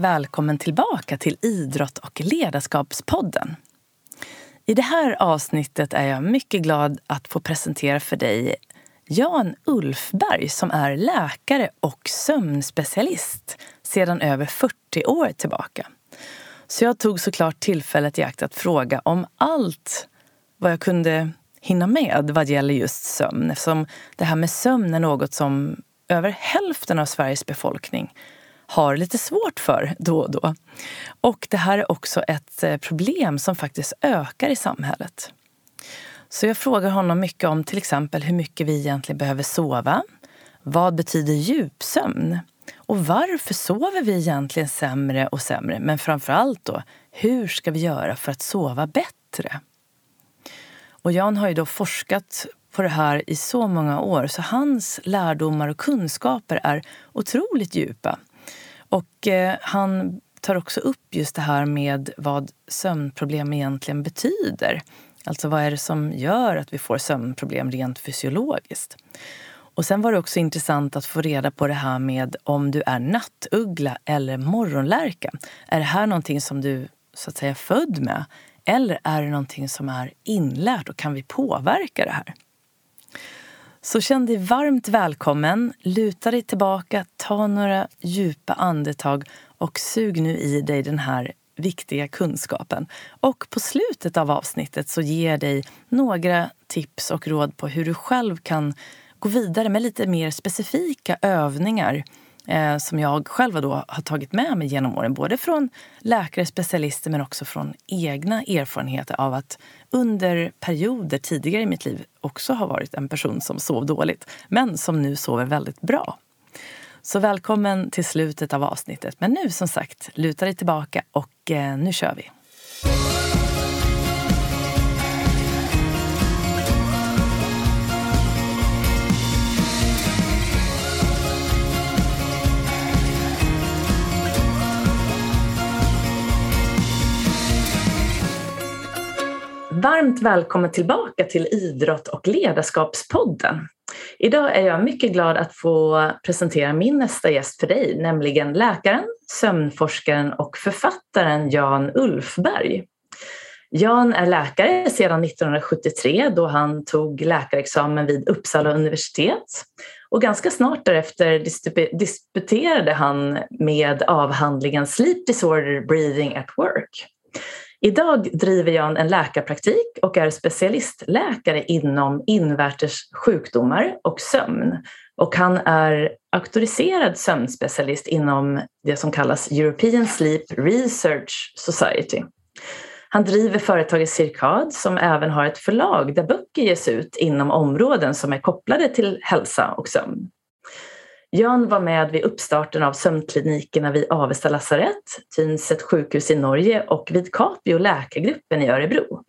Varmt välkommen tillbaka till Idrott och ledarskapspodden. I det här avsnittet är jag mycket glad att få presentera för dig Jan Ulfberg som är läkare och sömnspecialist sedan över 40 år tillbaka. Så jag tog såklart tillfället i akt att fråga om allt vad jag kunde hinna med vad gäller just sömn eftersom det här med sömn är något som över hälften av Sveriges befolkning har lite svårt för då och då. Och det här är också ett eh, problem som faktiskt ökar i samhället. Så jag frågar honom mycket om till exempel hur mycket vi egentligen behöver sova. Vad betyder djupsömn? Och varför sover vi egentligen sämre och sämre? Men framför allt då, hur ska vi göra för att sova bättre? Och Jan har ju då forskat på det här i så många år så hans lärdomar och kunskaper är otroligt djupa. Och eh, han tar också upp just det här med vad sömnproblem egentligen betyder. Alltså vad är det som gör att vi får sömnproblem rent fysiologiskt? Och sen var det också intressant att få reda på det här med om du är nattuggla eller morgonlärka. Är det här någonting som du så att säga är född med? Eller är det någonting som är inlärt och kan vi påverka det här? Så känn dig varmt välkommen, luta dig tillbaka, ta några djupa andetag och sug nu i dig den här viktiga kunskapen. Och på slutet av avsnittet så ger jag dig några tips och råd på hur du själv kan gå vidare med lite mer specifika övningar eh, som jag själv då har tagit med mig genom åren. Både från läkare, specialister men också från egna erfarenheter av att under perioder tidigare i mitt liv också har varit en person som sov dåligt men som nu sover väldigt bra. Så välkommen till slutet av avsnittet. Men nu som sagt, luta dig tillbaka och eh, nu kör vi. Varmt välkommen tillbaka till Idrott och ledarskapspodden. Idag är jag mycket glad att få presentera min nästa gäst för dig, nämligen läkaren, sömnforskaren och författaren Jan Ulfberg. Jan är läkare sedan 1973 då han tog läkarexamen vid Uppsala universitet. Och ganska snart därefter disputerade han med avhandlingen Sleep Disorder Breathing at Work. Idag driver jag en läkarpraktik och är specialistläkare inom invärtes sjukdomar och sömn. Och han är auktoriserad sömnspecialist inom det som kallas European Sleep Research Society. Han driver företaget Cirkad som även har ett förlag där böcker ges ut inom områden som är kopplade till hälsa och sömn. Jan var med vid uppstarten av sömnklinikerna vid Avesta lasarett, Tynset sjukhus i Norge och vid Capio läkargruppen i Örebro.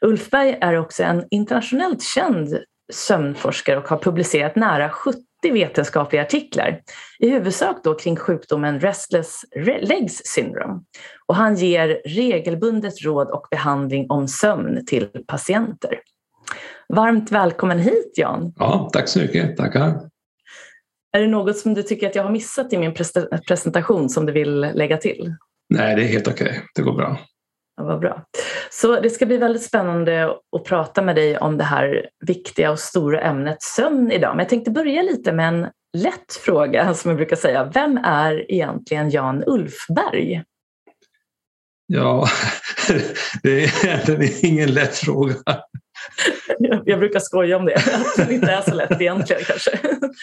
Ulfberg är också en internationellt känd sömnforskare och har publicerat nära 70 vetenskapliga artiklar, i huvudsak då kring sjukdomen Restless Legs Syndrome. Och han ger regelbundet råd och behandling om sömn till patienter. Varmt välkommen hit Jan! Ja, tack så mycket, tackar! Är det något som du tycker att jag har missat i min presentation som du vill lägga till? Nej, det är helt okej. Okay. Det går bra. Ja, vad bra. Så det ska bli väldigt spännande att prata med dig om det här viktiga och stora ämnet sömn idag. Men jag tänkte börja lite med en lätt fråga som jag brukar säga. Vem är egentligen Jan Ulfberg? Ja, det är egentligen ingen lätt fråga. Jag brukar skoja om det, att det inte är så lätt egentligen kanske.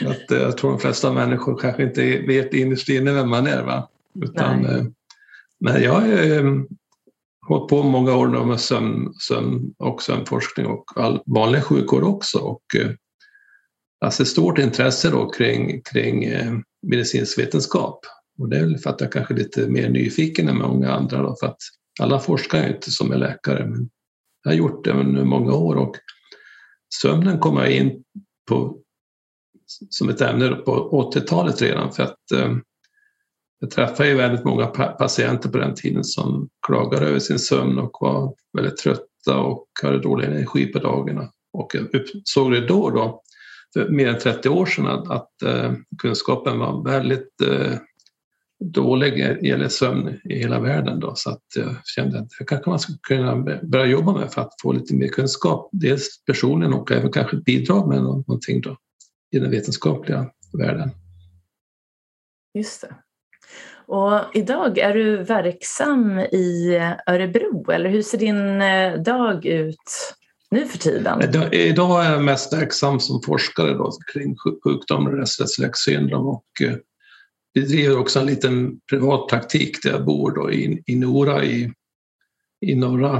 Att, eh, jag tror de flesta människor kanske inte vet innerst inne vem man är. Va? Utan, eh, men jag har eh, hållit på många år med sömn, sömn och sömnforskning och all vanlig sjukvård också. Och, alltså ett stort intresse då kring, kring medicinsk vetenskap. Och det är väl för att jag kanske är lite mer nyfiken än många andra. Då, för att alla forskar ju inte som är läkare. Men jag har gjort det under många år och sömnen kom jag in på som ett ämne på 80-talet redan för att eh, jag träffade ju väldigt många patienter på den tiden som klagade över sin sömn och var väldigt trötta och hade dålig energi på dagarna. Och jag såg det då, då för mer än 30 år sedan att, att eh, kunskapen var väldigt eh, dålig gäller sömn i hela världen. Då, så att jag kände att det kanske man skulle kunna börja jobba med för att få lite mer kunskap. Dels personligen och även kanske bidra med någonting då, i den vetenskapliga världen. Just det. Och idag är du verksam i Örebro, eller hur ser din eh, dag ut nu för tiden? Idag är jag mest verksam som forskare då, kring sjukdomar, restless syndrom och eh, bedriver också en liten privat praktik där jag bor då, i, i Nora i, i norra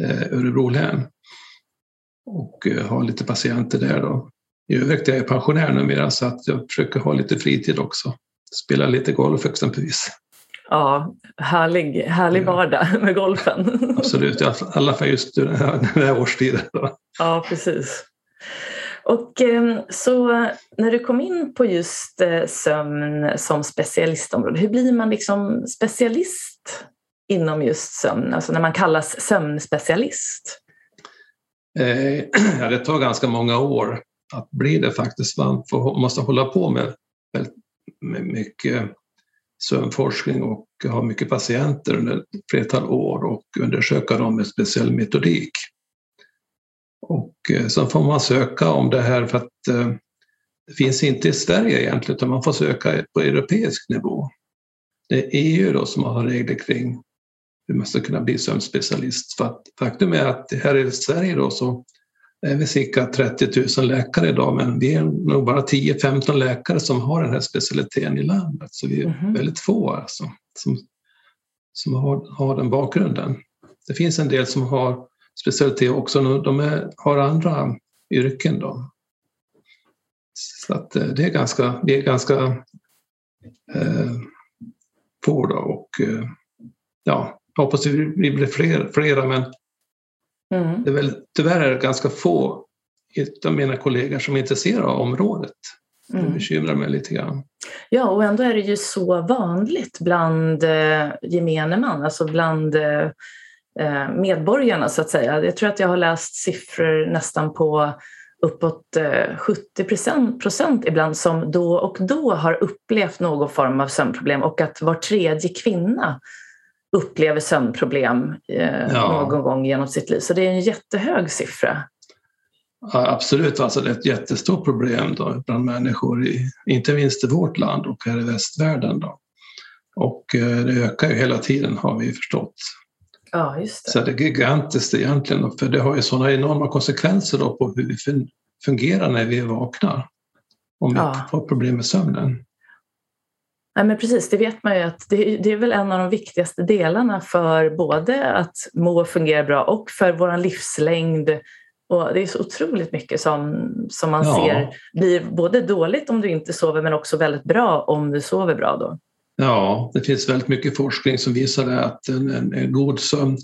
eh, Örebro län. Och eh, har lite patienter där då. I övrigt är jag pensionär numera så att jag försöker ha lite fritid också. Spela lite golf exempelvis. Ja, härlig, härlig vardag med golfen. Absolut, i alla fall just den här, den här årstiden. Ja, precis. Och ehm, så när du kom in på just eh, sömn som specialistområde, hur blir man liksom specialist inom just sömn, alltså när man kallas sömnspecialist? Eh, det tar ganska många år att bli det faktiskt. Man får, måste hålla på med, med mycket sömnforskning och ha mycket patienter under ett flertal år och undersöka dem med speciell metodik. Och eh, så får man söka om det här för att eh, det finns inte i Sverige egentligen utan man får söka på europeisk nivå. Det är EU då som har regler kring hur man ska kunna bli sömnspecialist. För att faktum är att här i Sverige då så är vi cirka 30 000 läkare idag men vi är nog bara 10-15 läkare som har den här specialiteten i landet. Så vi är mm väldigt få alltså, som, som har, har den bakgrunden. Det finns en del som har specialitet också. De är, har andra yrken. Då. Så att eh, det är ganska, vi är ganska eh, få då och eh, ja, jag hoppas vi blir fler, flera men mm. det är väl, tyvärr är det ganska få av mina kollegor som är intresserade av området. Mm. Det bekymrar mig lite grann. Ja, och ändå är det ju så vanligt bland eh, gemene man, alltså bland eh, Eh, medborgarna så att säga. Jag tror att jag har läst siffror nästan på uppåt 70 eh, procent ibland som då och då har upplevt någon form av sömnproblem och att var tredje kvinna upplever sömnproblem eh, ja. någon gång genom sitt liv. Så det är en jättehög siffra. Ja, absolut, alltså det är ett jättestort problem då bland människor, i, inte minst i vårt land och här i västvärlden. Då. Och det ökar ju hela tiden har vi förstått. Ja, just det. Så det är gigantiskt egentligen, för det har ju sådana enorma konsekvenser då på hur vi fungerar när vi vaknar. Om ja. vi får problem med sömnen. Nej, men precis, det vet man ju att det, det, är väl en av de viktigaste delarna för både att må och fungera bra och för vår livslängd. Och det är så otroligt mycket som, som man ja. ser blir både dåligt om du inte sover men också väldigt bra om du sover bra. Då. Ja, det finns väldigt mycket forskning som visar att en, en, en god sömn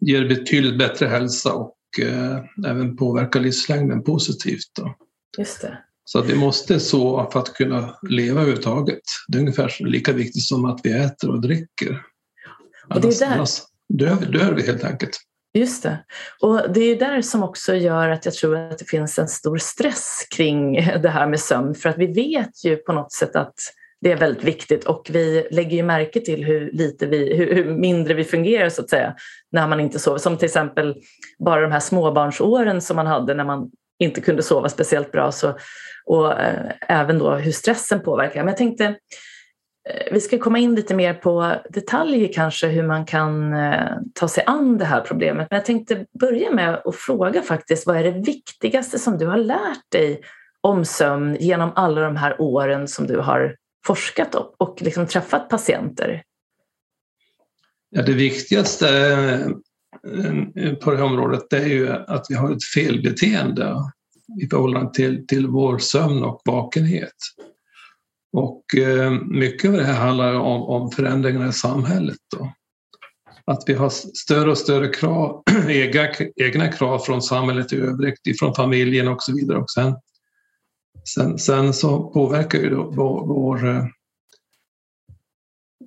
ger betydligt bättre hälsa och eh, även påverkar livslängden positivt. Då. Just det. Så att vi måste sova för att kunna leva överhuvudtaget. Det är ungefär lika viktigt som att vi äter och dricker. Och det är där... annars dör, dör vi helt enkelt. Just det. Och det är där som också gör att jag tror att det finns en stor stress kring det här med sömn. För att vi vet ju på något sätt att det är väldigt viktigt och vi lägger ju märke till hur, lite vi, hur, hur, mindre vi fungerar så att säga när man inte sover. Som till exempel bara de här småbarnsåren som man hade när man inte kunde sova speciellt bra. Så, och eh, även då hur stressen påverkar. Men jag tänkte eh, vi ska komma in lite mer på detaljer kanske hur man kan eh, ta sig an det här problemet. Men jag tänkte börja med att fråga faktiskt vad är det viktigaste som du har lärt dig om sömn genom alla de här åren som du har forskat och liksom träffat patienter? Ja, det viktigaste eh, på det här området är ju att vi har ett felbeteende i förhållande till, till vår sömn och vakenhet. Och eh, mycket av det här handlar om, om förändringarna i samhället. Då. Att vi har större och större krav, egna, egna krav från samhället i övrigt, från familjen och så vidare. Och sen Sen, sen så påverkar ju då vår, vår, eh,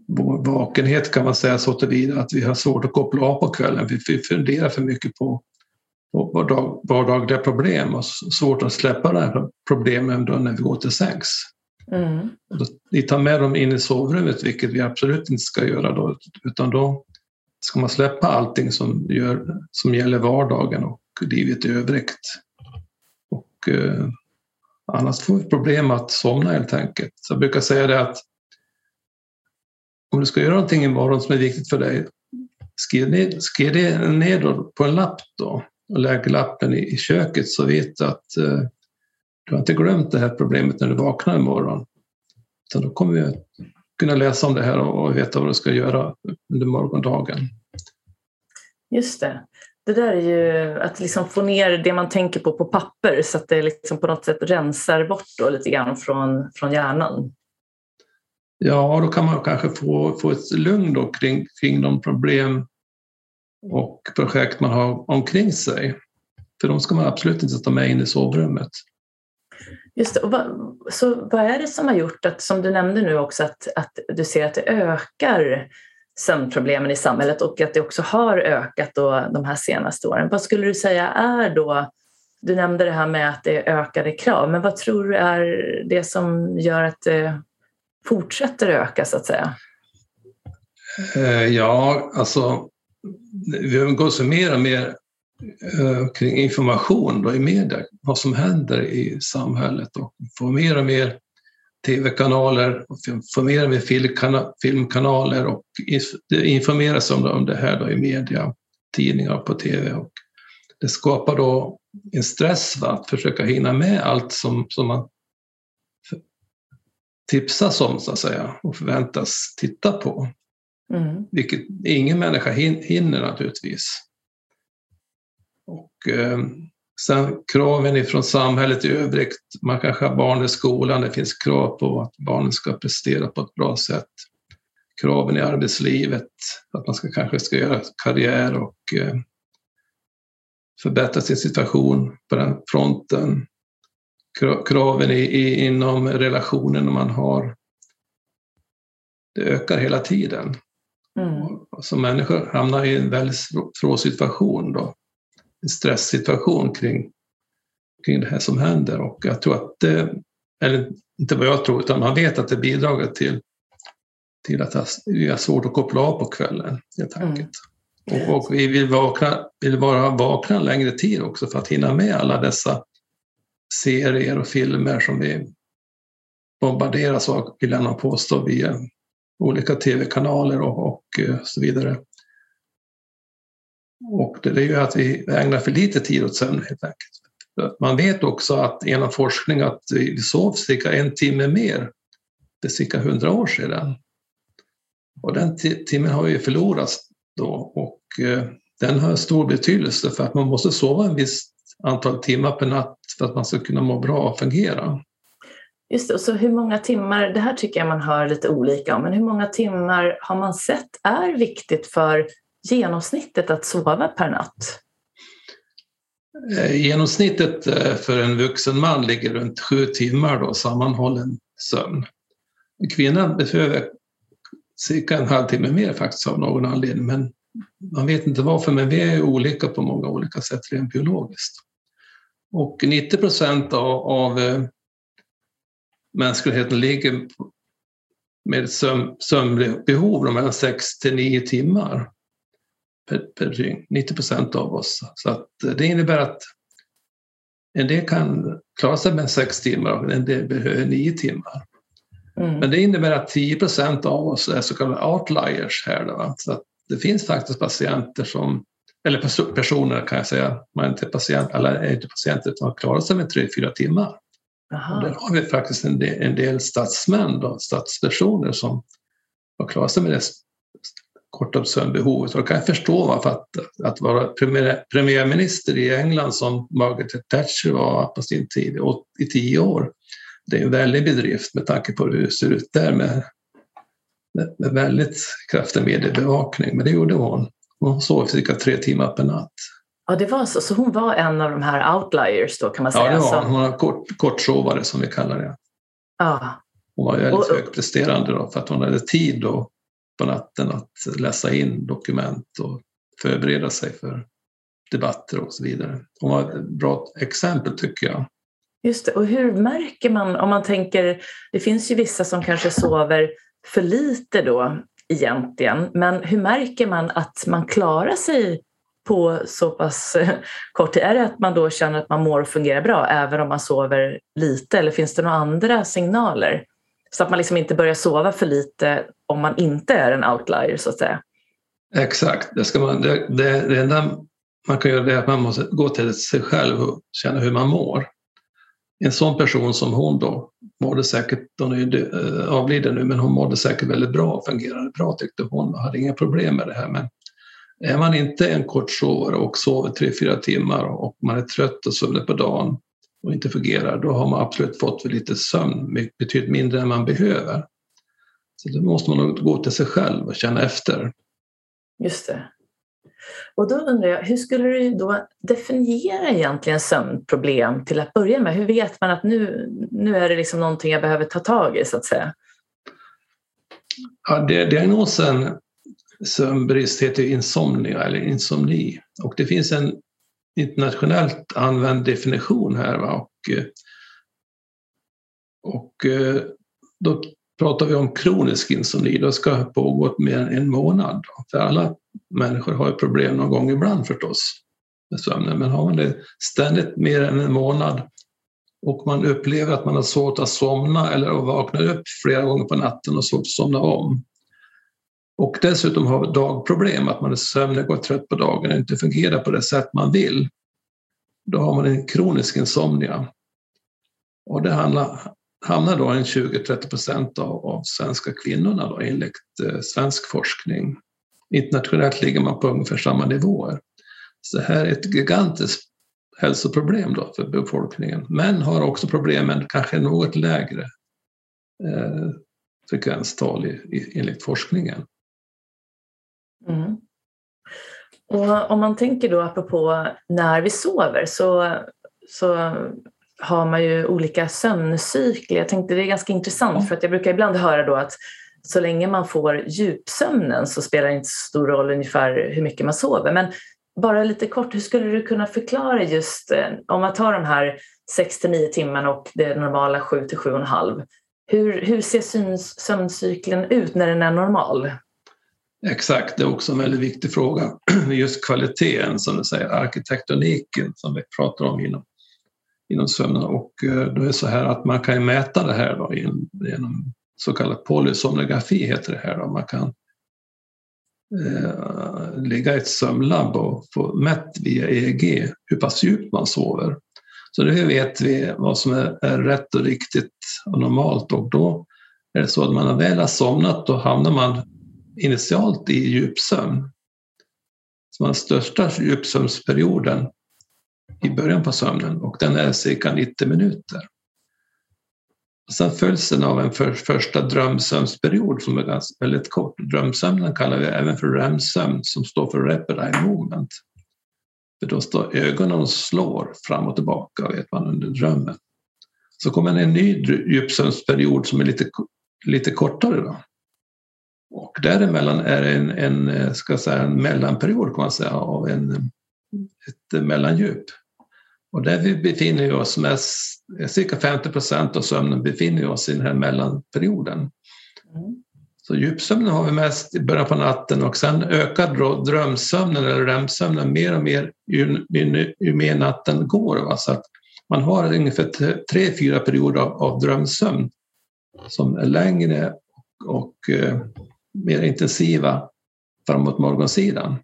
vår vakenhet kan man säga så tillvida att vi har svårt att koppla av på kvällen. Vi funderar för mycket på, på vardagliga problem och svårt att släppa de här problemen då när vi går till sängs. Mm. Vi tar med dem in i sovrummet, vilket vi absolut inte ska göra då, utan då ska man släppa allting som, gör, som gäller vardagen och livet i övrigt. Och, eh, annars får vi problem att somna helt enkelt. Jag brukar säga det att om du ska göra någonting imorgon som är viktigt för dig, skriv ned, skriv ner på en lapp då och lägg lappen i, i köket så vet du att eh, du har inte glömt det här problemet när du vaknar imorgon. Utan då kommer vi kunna läsa om det här och veta vad du ska göra under morgondagen. Just det. Det där är ju att liksom få ner det man tänker på på papper så att det liksom på något sätt rensar bort då lite grann från, från hjärnan. Ja, då kan man kanske få, få ett lugn då kring, kring de problem och projekt man har omkring sig. För de ska man absolut inte ta med in i sovrummet. Just det. Och vad, så vad är det som har gjort att, som du nämnde nu också, att, att du ser att det ökar sömnproblemen i samhället och att det också har ökat då de här senaste åren. Vad skulle du säga är då, du nämnde det här med att det är ökade krav, men vad tror du är det som gör att det fortsätter öka så att säga? Eh, ja, alltså vi umgås mer och mer eh, kring information då i media, vad som händer i samhället och får mer och mer tv-kanaler, och mer filmkanaler och informeras om det här då i media, tidningar på tv. Och det skapar då en stress va? att försöka hinna med allt som, som man tipsas om så att säga och förväntas titta på. Mm. Vilket ingen människa hinner naturligtvis. Och eh, sen kraven ifrån samhället i övrigt. Man kanske har barn i skolan, det finns krav på att barnen ska prestera på ett bra sätt. Kraven i arbetslivet, att man ska, kanske ska göra karriär och eh, förbättra sin situation på den fronten. Kraven i, i, inom relationen man har, det ökar hela tiden. Mm. Som människor hamnar i en väldigt svår situation då stresssituation kring, kring det här som händer. Och jag tror att det, eller inte vad jag tror, utan man vet att det bidrar till, till att vi har svårt att koppla av på kvällen helt mm. enkelt. Mm. Och, och, vi vill, vakna, vill vara vakna en längre tid också för att hinna med alla dessa serier och filmer som vi bombarderas av, vill jag påstå, via olika tv-kanaler och, och eh, så vidare. Och det är ju att vi ägnar för lite tid åt sömn helt enkelt. Man vet också att genom forskning att vi sov cirka en timme mer för cirka hundra år sedan. Och den timmen har ju förlorats då och eh, den har stor betydelse för att man måste sova en viss antal timmar per natt för att man ska kunna må bra och fungera. Just det, och så hur många timmar, det här tycker jag man hör lite olika om, men hur många timmar har man sett är viktigt för genomsnittet att sova per natt? Eh, genomsnittet eh, för en vuxen man ligger runt sju timmar då, sammanhållen sömn. Kvinnan behöver cirka en halvtimme mer faktiskt av någon anledning, men man vet inte varför, men vi är olika på många olika sätt rent biologiskt. Och 90 procent av, av eh, mänskligheten ligger med sömn, sömnbehov mellan 6 till 9 timmar per, per dygn, 90 procent av oss. Så att det innebär att en del kan klara sig med sex timmar och en del behöver nio timmar. Mm. Men det innebär att 10 procent av oss är så kallade outliers här. Då, så att det finns faktiskt patienter som, eller personer kan jag säga, man är inte patient, alla är inte patienter utan klarar sig med tre, fyra timmar. Aha. Och där har vi faktiskt en del, en del statsmän, då, statspersoner som har klarat sig med det korta sömnbehovet. Och då kan jag förstå varför att, att vara premiär, premiärminister i England som Margaret Thatcher var på sin tid i tio år. Det är en väldig bedrift med tanke på hur det ser ut där med, med, med väldigt kraftig mediebevakning. Men det gjorde hon. Hon sov cirka tre timmar per natt. Ja, det var så. Så hon var en av de här outliers då kan man säga? Ja, det var hon. Hon var kort, kortsovare som vi kallar det. Ja. Hon var väldigt och, högpresterande då för att hon hade tid då på natten att läsa in dokument och förbereda sig för debatter och så vidare. Hon var ett bra exempel tycker jag. Just det. Och hur märker man, om man tänker, det finns ju vissa som kanske sover för lite då egentligen, men hur märker man att man klarar sig på så pass eh, kort tid? Är det att man då känner att man mår och fungerar bra även om man sover lite eller finns det några andra signaler? Så att man liksom inte börjar sova för lite om man inte är en outlier så att säga. Exakt, det, ska man, det, det, det enda man kan göra är att man måste gå till sig själv och känna hur man mår. En sån person som hon då mådde säkert, hon är ju eh, avliden nu, men hon mådde säkert väldigt bra, fungerade bra tyckte hon och hade inga problem med det här. Men är man inte en kortsovare och sover tre, fyra timmar och man är trött och sover på dagen och inte fungerar, då har man absolut fått för lite sömn, betydligt mindre än man behöver. Så då måste man nog gå till sig själv och känna efter. Just det. Och då undrar jag, hur skulle du då definiera egentligen sömnproblem till att börja med? Hur vet man att nu, nu är det liksom någonting jag behöver ta tag i så att säga? Ja, diagnosen sömnbrist heter insomnia eller insomni och det finns en internationellt använd definition här. Va? Och, eh, och eh, då pratar vi om kronisk insomni, det ska ha pågått mer än en månad. Då. För alla människor har ju problem någon gång ibland förstås med sömnen, men har man det ständigt mer än en månad och man upplever att man har svårt att somna eller att vakna upp flera gånger på natten och svårt att somna om. Och dessutom har dagproblem, att man är sömnig och trött på dagen och inte fungerar på det sätt man vill. Då har man en kronisk insomnia. Och det handlar, hamnar då en 20-30 procent av, av svenska kvinnorna då, enligt eh, svensk forskning. Internationellt ligger man på ungefär samma nivåer. Så det här är ett gigantiskt hälsoproblem då för befolkningen. Män har också problem, men kanske något lägre eh, frekvenstal i, i, enligt forskningen. Mm. Och om man tänker då apropå när vi sover så, så har man ju olika sömncykler. Jag tänkte det är ganska intressant för att jag brukar ibland höra då att så länge man får djupsömnen så spelar det inte så stor roll ungefär hur mycket man sover. Men bara lite kort, hur skulle du kunna förklara just eh, om man tar de här 6 till 9 timmarna och det normala 7 till 7,5. Hur, hur ser sömncykeln ut när den är normal? Exakt, det är också en väldigt viktig fråga. Just kvaliteten, som du säger, arkitektoniken som vi pratar om inom, inom sömnen. Och eh, då är det så här att man kan mäta det här då, genom så kallad polysomnografi heter det här. Då. Man kan eh, ligga i ett sömnlabb och få mätt via EEG hur pass djupt man sover. Så nu vet vi vad som är, är rätt och riktigt och normalt och då är det så att man väl har somnat då hamnar man initialt i djupsömn. Så man största djupsömnsperioden i början på sömnen och den är cirka 90 minuter. sen följs den av en för, första drömsömnsperiod som är ganska, väldigt kort. Drömsömnen kallar vi även för REM-sömn som står för Rapid Eye Movement. För då står ögonen och slår fram och tillbaka vet man under drömmen. Så kommer en ny djupsömnsperiod som är lite, lite kortare. Då. Och däremellan är det en, en, eh, ska säga, en mellanperiod kan man säga, av en, ett mellandjup. Och där vi befinner oss mest, cirka 50 procent av sömnen befinner oss i den här mellanperioden. Mm. Så djupsömnen har vi mest i början på natten och sen ökar drömsömnen eller REM-sömnen mer och mer ju, ju, ju mer natten går. Va? Så att man har ungefär tre, fyra perioder av, av drömsömn som är längre och, och eh, mer intensiva framåt morgonsidan.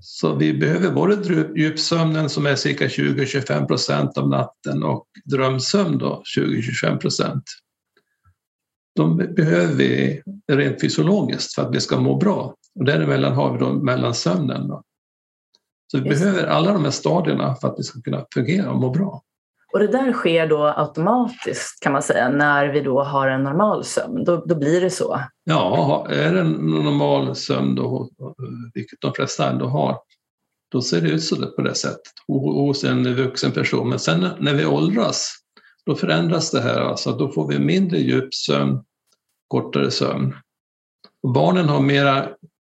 Så vi behöver både djupsömnen som är cirka 20-25 procent av natten och drömsömn då 20-25 procent. De behöver vi rent fysiologiskt för att vi ska må bra. Och däremellan har vi då mellansömnen. Då. Så vi Just. behöver alla de här stadierna för att vi ska kunna fungera och må bra. Och det där sker då automatiskt kan man säga när vi då har en normal sömn. Då, då blir det så. Ja, är det en normal sömn, då, vilket de flesta ändå har, då ser det ut så på det sättet hos en vuxen person. Men sen när vi åldras, då förändras det här. Alltså, då får vi mindre djup sömn, kortare sömn. Och barnen har mera,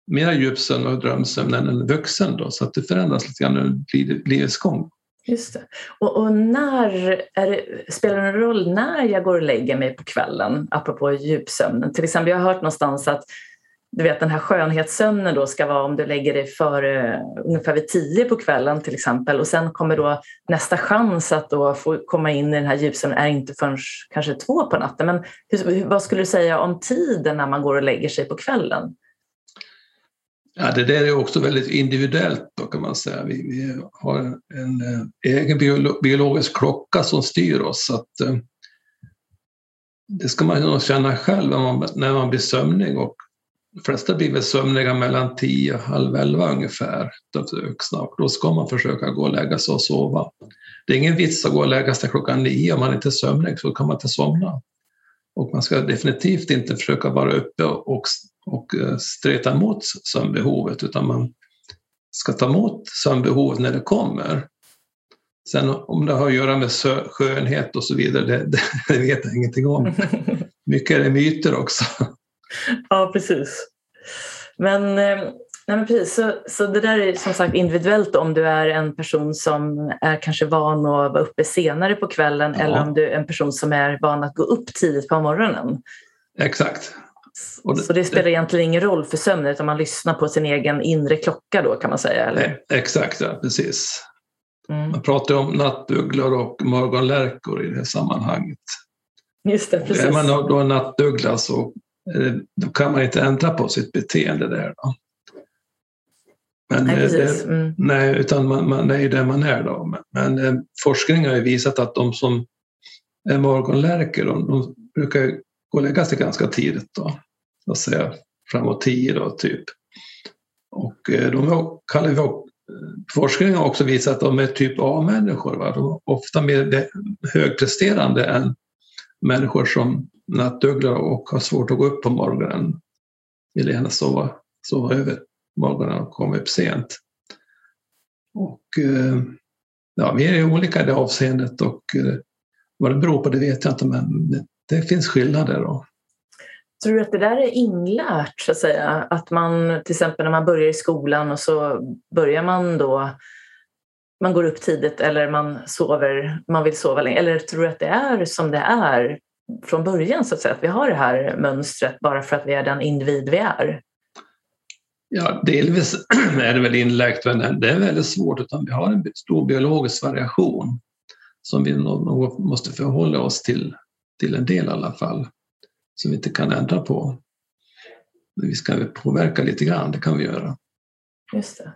mera djupsömn och drömsömn än en vuxen, då, så att det förändras lite grann under livets gång. Just det. Och, och när det, spelar det någon roll när jag går och lägger mig på kvällen, apropå djupsömnen? Till exempel, jag har hört någonstans att du vet den här skönhetssömnen då ska vara om du lägger dig före ungefär vid tio på kvällen till exempel och sen kommer då nästa chans att då få komma in i den här djupsömnen är inte förrän kanske två på natten. Men hur, vad skulle du säga om tiden när man går och lägger sig på kvällen? Ja, det där är också väldigt individuellt då kan man säga. Vi, vi har en eh, egen biologisk klocka som styr oss. Så att, eh, det ska man nog känna själv när man, när man blir sömnig och de flesta blir väl sömniga mellan 10 och halv 11 ungefär, de vuxna, och då ska man försöka gå och lägga sig och sova. Det är ingen vits att gå och lägga sig klockan 9 om man inte är sömnig, så kan man inte somna. Och man ska definitivt inte försöka vara uppe och, och eh, streta emot sömnbehovet, utan man ska ta emot sömnbehovet när det kommer. Sen om det har att göra med skönhet och så vidare, det, det, vet jag ingenting om. Mycket är det myter också. Ja, precis. Men, eh, nej men precis, så, så det där är som sagt individuellt om du är en person som är kanske van att vara uppe senare på kvällen ja. eller om du är en person som är van att gå upp tidigt på morgonen. Exakt. Det, så det spelar det, egentligen ingen roll för sömnen utan man lyssnar på sin egen inre klocka då kan man säga? Eller? Exakt, ja, precis. Mm. Man pratar om nattugglor och morgonlärkor i det här sammanhanget. Just det, precis. Är man då en nattuggla så Eh, då kan man inte ändra på sitt beteende där. Då. Men, nej, eh, det, mm. nej, utan man, man, är där man är. Då. Men, men eh, forskning har ju visat att de som är morgonlärkor, de, de brukar gå och lägga sig ganska tidigt. Då. Låt säga framåt tio då, typ. Och eh, de kallar vi eh, Forskningen har också visat att de är typ A-människor. De är ofta mer högpresterande än människor som nattugglor och har svårt att gå upp på morgonen. Vill gärna sova, sova över morgonen och komma upp sent. Och eh, ja, vi är olika i det avseendet och vad det beror på det vet jag inte men det, finns skillnader. Då. Tror du att det där är inlärt så att säga? Att man till exempel när man börjar i skolan och så börjar man då man går upp tidigt eller man sover, man vill sova länge. Eller tror du att det är som det är från början så att säga, att vi har det här mönstret bara för att vi är den individ vi är? Ja, delvis är det väl inläggt, men det är väldigt svårt utan vi har en stor biologisk variation som vi måste förhålla oss till, till en del i alla fall, som vi inte kan ändra på. Men vi ska påverka lite grann, det kan vi göra. Just det.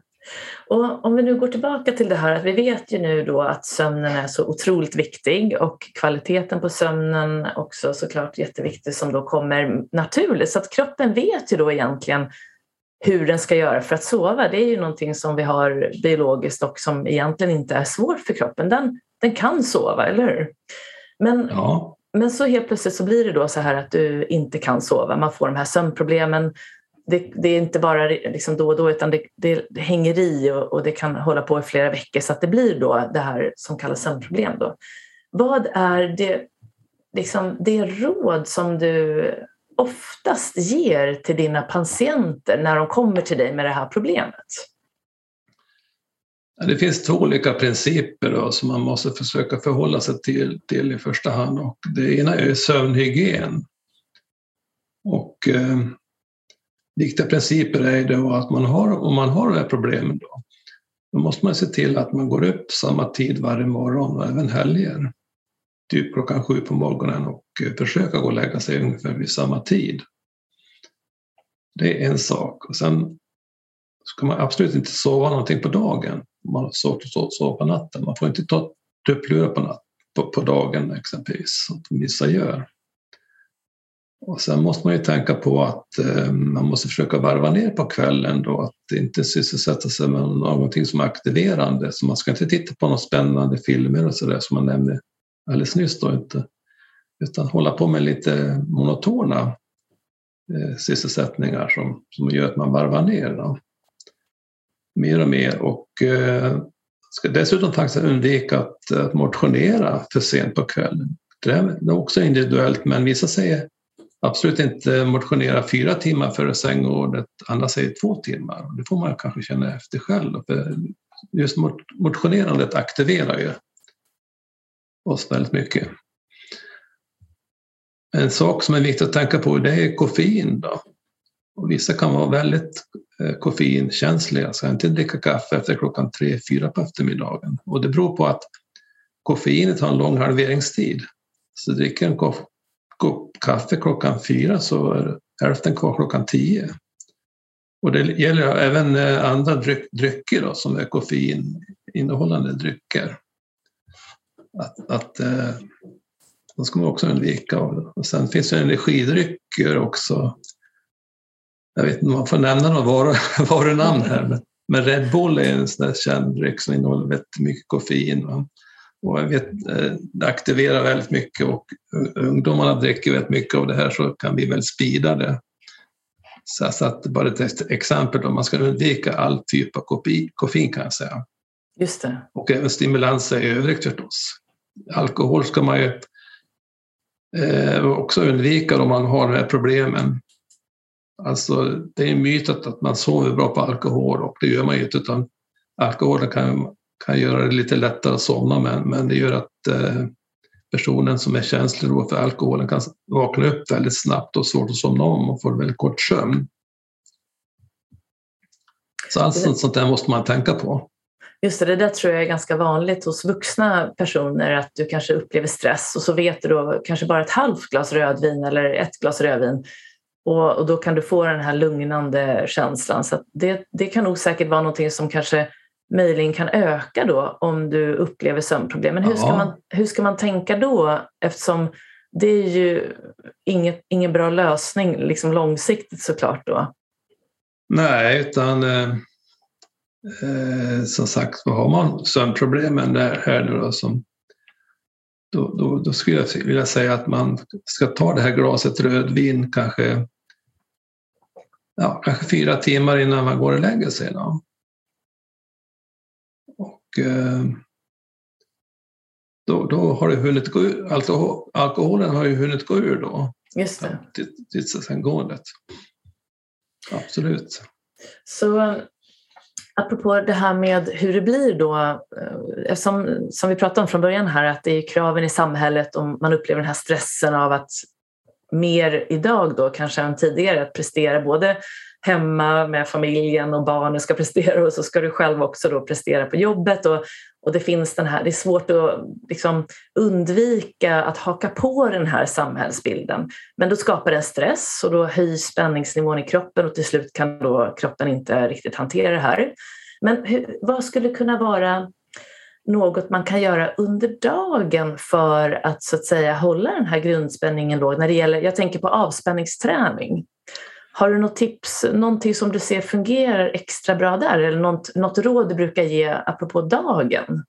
Och om vi nu går tillbaka till det här att vi vet ju nu då att sömnen är så otroligt viktig och kvaliteten på sömnen också såklart jätteviktig som då kommer naturligt. Så att kroppen vet ju då egentligen hur den ska göra för att sova. Det är ju någonting som vi har biologiskt och som egentligen inte är svårt för kroppen. Den, den kan sova, eller hur? Men, ja men så helt plötsligt så blir det då så här att du inte kan sova. Man får de här sömnproblemen det, det, är inte bara liksom då och då utan det, det, det hänger i och, och, det kan hålla på i flera veckor så att det blir då det här som kallas sömnproblem. Då. Vad är det, liksom, det råd som du oftast ger till dina patienter när de kommer till dig med det här problemet? Det finns två olika principer då, som man måste försöka förhålla sig till, till i första hand. Och det ena är sömnhygien. Och, eh, viktiga principer är då att man har, om man har de här problemen då, då måste man se till att man går upp samma tid varje morgon och även helger. Typ klockan sju på morgonen och eh, försöka gå och lägga sig ungefär vid samma tid. Det är en sak. Och sen ska man absolut inte sova någonting på dagen. Man har svårt att sova på natten. Man får inte ta tupplurar på, natt, på, på dagen exempelvis, som vissa gör. Och sen måste man ju tänka på att eh, man måste försöka varva ner på kvällen då, att inte sysselsätta sig med någonting som är aktiverande. Så man ska inte titta på några spännande filmer och sådär som man nämnde alldeles nyss då inte. Utan hålla på med lite monotona eh, sysselsättningar som, som gör att man varvar ner då mer och mer. Och eh, ska dessutom faktiskt undvika att, att motionera för sent på kvällen. Det är också individuellt men vissa säger absolut inte motionera fyra timmar före sängordet, andra säger två timmar. Det får man kanske känna efter själv. För just motionerandet aktiverar ju oss väldigt mycket. En sak som är viktig att tänka på det är koffein. Då. Och vissa kan vara väldigt Eh, koffeinkänsliga, alltså, ska inte dricka kaffe efter klockan tre, fyra på eftermiddagen. Och det beror på att koffeinet har en lång halveringstid. Så dricker en kopp kaffe klockan fyra så är hälften kvar klockan tio. Och det gäller även eh, andra andra drycker då, som är koffeininnehållande drycker. Att, att eh, de ska man också undvika. Och sen finns det energidrycker också. Jag vet inte om man får nämna några varunamn här, men Red Bull är en sån där känd dryck som innehåller väldigt mycket koffein. Va? Och jag vet, eh, det aktiverar väldigt mycket och ungdomarna dricker väldigt mycket av det här så kan vi väl sprida det. Så att bara ett exempel då, man ska undvika all typ av koffein kan jag säga. Just det. Och även stimulanser i övrigt förstås. Alkohol ska man ju eh, också undvika om man har de här problemen. Alltså, det är en myt att man sover bra på alkohol och det gör man ju inte utan alkoholen kan, kan göra det lite lättare att somna men, men det gör att eh, personen som är känslig för alkoholen kan vakna upp väldigt snabbt och svårt att somna om och får väldigt kort sömn. Så allt sånt, sånt där måste man tänka på. Just det, det där tror jag är ganska vanligt hos vuxna personer att du kanske upplever stress och så vet du då kanske bara ett halvt glas rödvin eller ett glas rödvin och, och då kan du få den här lugnande känslan. Så det, det kan nog säkert vara någonting som kanske möjligen kan öka då om du upplever sömnproblem. Men hur ska, man, hur ska man tänka då eftersom det är ju inget, ingen bra lösning liksom långsiktigt såklart då? Nej, utan eh, eh, som sagt, vad har man sömnproblemen där, här nu då, som, då, då, då, skulle jag vilja säga att man ska ta det här glaset rödvin kanske, ja, kanske fyra timmar innan man går och lägger sig. Då. Och, eh, då, då har det hunnit gå ur, alkohol, alkoholen har ju hunnit gå ur då. Just det. Till, till sen gåendet. Absolut. Så apropå det här med hur det blir då, eh, som, som vi pratade om från början här, att det är kraven i samhället och man upplever den här stressen av att mer idag då kanske än tidigare att prestera både hemma med familjen och barnen ska prestera och så ska du själv också då prestera på jobbet. Och, och det finns den här, det är svårt att liksom undvika att haka på den här samhällsbilden. Men då skapar det en stress och då höjs spänningsnivån i kroppen och till slut kan då kroppen inte riktigt hantera det här. Men hur, vad skulle kunna vara något man kan göra under dagen för att så att säga hålla den här grundspänningen låg när det gäller, jag tänker på avspänningsträning. Har du något tips, någonting som du ser fungerar extra bra där eller något, något råd du brukar ge apropå dagen?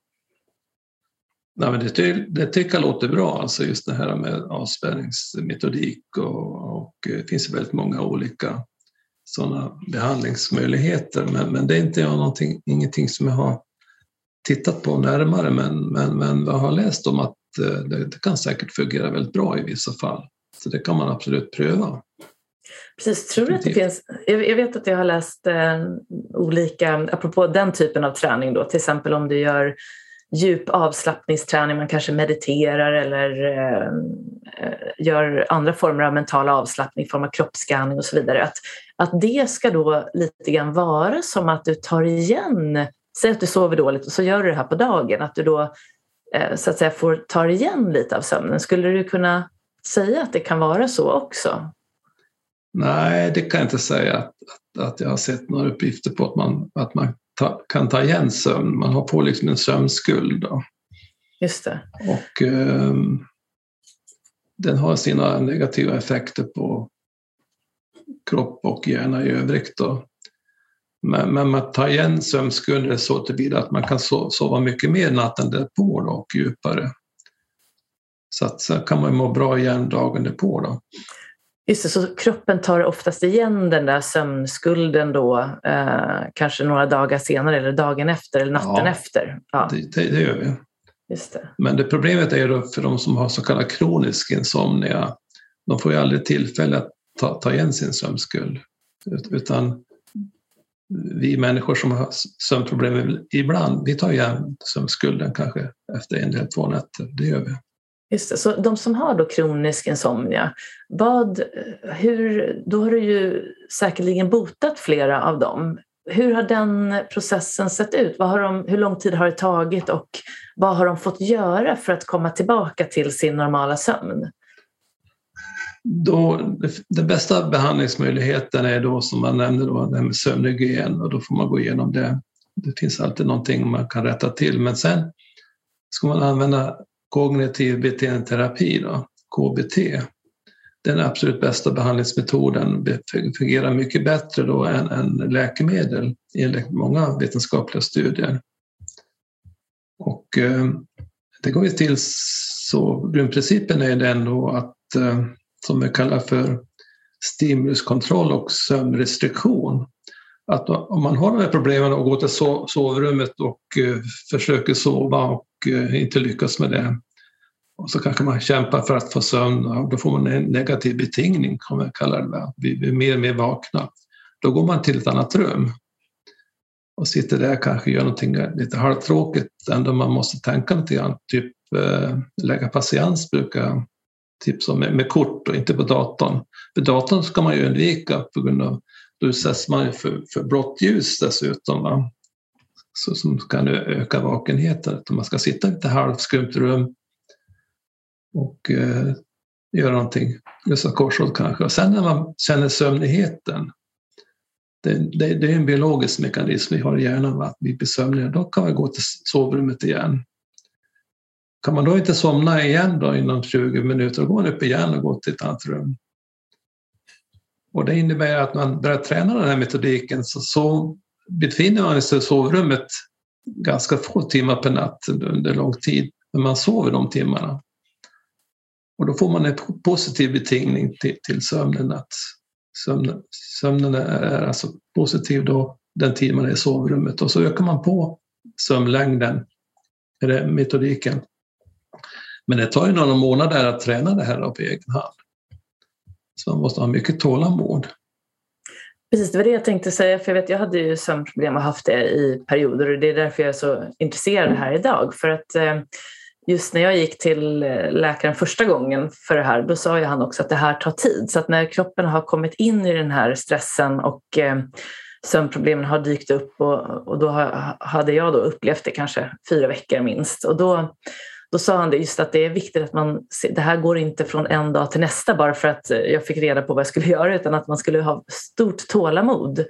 Nej, men det, det tycker jag låter bra, alltså just det här med avspänningsmetodik och, och eh, det finns väldigt många olika sådana behandlingsmöjligheter. Men, men det är inte jag någonting, ingenting som jag har tittat på närmare men, men, men jag har läst om att eh, det, det kan säkert fungera väldigt bra i vissa fall. Så det kan man absolut pröva. Precis, tror du att det finns, jag vet att jag har läst eh, olika, apropå den typen av träning då, till exempel om du gör djup avslappningsträning, man kanske mediterar eller eh, gör andra former av mental avslappning form av kroppsskanning och så vidare. Att, att det ska då lite grann vara som att du tar igen, säg att du sover dåligt och så gör du det här på dagen, att du då eh, så att säga får ta igen lite av sömnen. Skulle du kunna säga att det kan vara så också? Nej, det kan jag inte säga att, att, att jag har sett några uppgifter på att man, att man ta, kan ta igen sömn. Man har på liksom en sömnskuld. Då. Just det. Och eh, den har sina negativa effekter på kropp och hjärna i övrigt. Då. Men, men man tar igen sömnskulder så tillvida att man kan sova mycket mer natten därpå då, och djupare. Så att så kan man må bra igen dagen därpå. Då. Just det, så kroppen tar oftast igen den där sömnskulden då, eh, kanske några dagar senare eller dagen efter eller natten ja, efter? Ja, det, det, det, gör vi. Just det. Men det problemet är då för de som har så kallad kronisk insomnia, de får ju aldrig tillfälle att ta, ta igen sin sömnskuld. Utan vi människor som har sömnproblem ibland, vi tar igen sömnskulden kanske efter en eller två nätter. Det gör vi. Just det. Så de som har då kronisk insomnia, vad, hur, då har du ju säkerligen botat flera av dem. Hur har den processen sett ut? Vad har de, hur lång tid har det tagit och vad har de fått göra för att komma tillbaka till sin normala sömn? Då, den bästa behandlingsmöjligheten är då som man nämnde då, det med sömnhygien och då får man gå igenom det. Det finns alltid någonting man kan rätta till men sen ska man använda kognitiv beteendeterapi, då, KBT. Den absolut bästa behandlingsmetoden fungerar mycket bättre då än, än läkemedel enligt många vetenskapliga studier. Och eh, det går ju till så, grundprincipen är den då att eh, som vi kallar för stimuluskontroll och sömnrestriktion. Att om man har de här problemen och går till sovrummet och eh, försöker sova och eh, inte lyckas med det och så kanske man kämpar för att få sömn och då får man en negativ betingning, kan man kalla det. Vi blir mer och mer vakna. Då går man till ett annat rum och sitter där och kanske gör någonting lite halvtråkigt, ändå man måste tänka lite grann. Typ eh, lägga patiens brukar tipsa om med, med kort och inte på datorn. För datorn ska man ju undvika på grund av då utsätts man ju för, för blått ljus dessutom. Va? Så, som kan öka vakenheten. Man ska sitta i ett halvskumt rum och eh, göra någonting, lösa korsord kanske. Och sen när man känner sömnigheten, det, det, det, är en biologisk mekanism vi har i hjärnan, att vi blir sömniga, då kan vi gå till sovrummet igen. Kan man då inte somna igen då inom 20 minuter, då går man upp igen och går till ett annat rum. Och det innebär att man börjar träna den här metodiken så, så befinner man sig i sovrummet ganska få timmar per natt under lång tid, men man sover de timmarna. Och då får man en positiv betingning till, till sömnen. Att sömnen, sömnen är alltså positiv då den tid man är i sovrummet och så ökar man på sömnlängden, är det metodiken. Men det tar ju några månader att träna det här på egen hand. Så man måste ha mycket tålamod. Precis, det var det jag tänkte säga. För jag, vet, jag hade ju sömnproblem och haft det i perioder och det är därför jag är så intresserad här idag. För att eh, just när jag gick till eh, läkaren första gången för det här, då sa ju han också att det här tar tid. Så att när kroppen har kommit in i den här stressen och eh, sömnproblemen har dykt upp och, och då hade jag då upplevt det kanske fyra veckor minst. Och då, då sa han det just att det är viktigt att man, det här går inte från en dag till nästa bara för att eh, jag fick reda på vad jag skulle göra utan att man skulle ha stort tålamod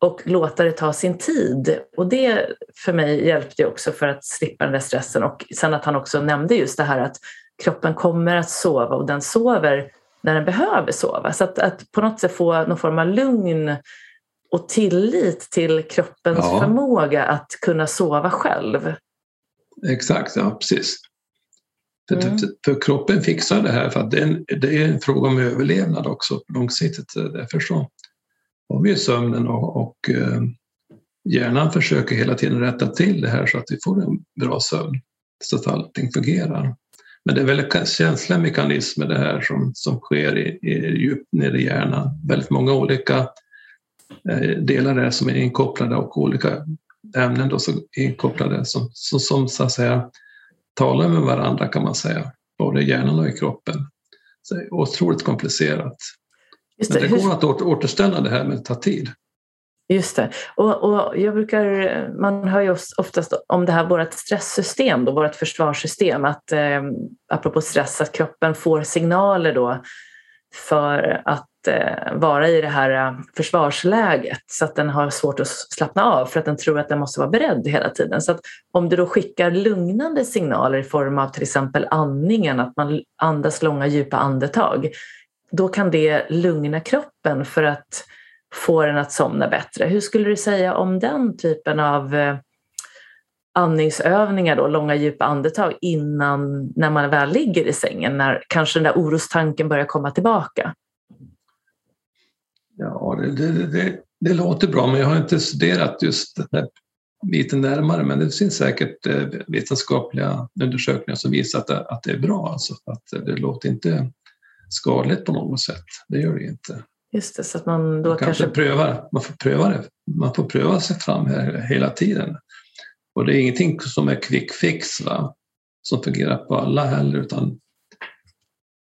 och låta det ta sin tid. Och det för mig hjälpte också för att slippa den där stressen. Och sen att han också nämnde just det här att kroppen kommer att sova och den sover när den behöver sova. Så att, att på något sätt få någon form av lugn och tillit till kroppens ja. förmåga att kunna sova själv. Exakt, ja precis. Mm. För, för, kroppen fixar det här för att det är, en, det är en fråga om överlevnad också långsiktigt. Därför så har vi sömnen och, och eh, hjärnan försöker hela tiden rätta till det här så att vi får en bra sömn så att allting fungerar. Men det är väldigt känsliga mekanismer det här som, som sker i, i, djupt nere i hjärnan. Väldigt många olika eh, delar där som är inkopplade och olika ämnen då som är inkopplade som, som, som så att säga talar med varandra kan man säga, både i hjärnan och i kroppen. Så det är otroligt komplicerat. Just det. Men det går att återställa det här men det tar tid. Just det. Och, och jag brukar, man hör ju oftast om det här vårt stresssystem, då, vårt försvarssystem, att eh, apropå stress, att kroppen får signaler då för att Eh, vara i det här eh, försvarsläget så att den har svårt att slappna av för att den tror att den måste vara beredd hela tiden. Så att om du då skickar lugnande signaler i form av till exempel andningen, att man andas långa djupa andetag, då kan det lugna kroppen för att få den att somna bättre. Hur skulle du säga om den typen av eh, andningsövningar, då, långa djupa andetag innan när man väl ligger i sängen, när kanske den där orostanken börjar komma tillbaka? Ja, det, det, det, det låter bra, men jag har inte studerat just den här biten närmare, men det finns säkert eh, vetenskapliga undersökningar som visar att det, att det är bra. Alltså, att det låter inte skadligt på något sätt. Det gör det inte. Just det, så att man då man kanske... kanske prövar, man får pröva det. Man får pröva sig fram här hela tiden. Och det är ingenting som är quick fix va? som fungerar på alla heller utan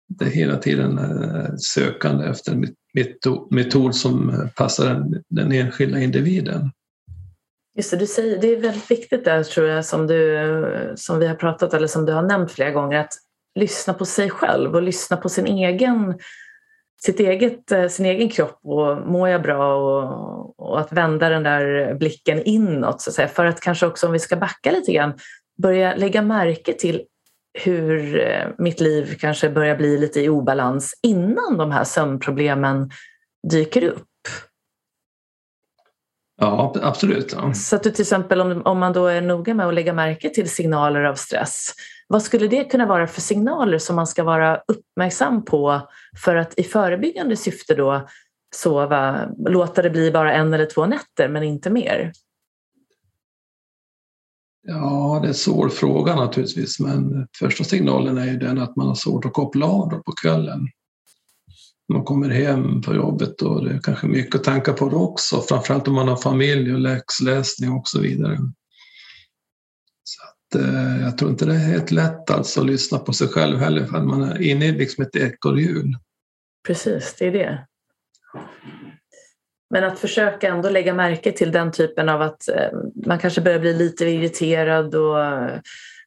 det är hela tiden eh, sökande efter en metod som eh, passar den, enskilda individen. Just det, du säger, det är väldigt viktigt där tror jag som, du, som vi har pratat eller som du har nämnt flera gånger att lyssna på sig själv och lyssna på sin egen, sitt eget, eh, sin egen kropp och mår jag bra och, och att vända den där blicken inåt så att säga. För att kanske också om vi ska backa lite grann börja lägga märke till hur eh, mitt liv kanske börjar bli lite i obalans innan de här sömnproblemen dyker upp. Ja, absolut. Ja. Så att du till exempel om, om man då är noga med att lägga märke till signaler av stress, vad skulle det kunna vara för signaler som man ska vara uppmärksam på för att i förebyggande syfte då sova, låta det bli bara en eller två nätter men inte mer? Ja, det är en svår fråga naturligtvis, men första signalen är ju den att man har svårt att koppla av på kvällen. Man kommer hem från jobbet och det är kanske mycket att tänka på då också, framförallt om man har familj och läxläsning och så vidare. Så att, eh, jag tror inte det är helt lätt alltså att lyssna på sig själv heller, för man är inne i liksom ett ekorrhjul. Precis, det är det. Men att försöka ändå lägga märke till den typen av att eh, man kanske börjar bli lite irriterad och eh,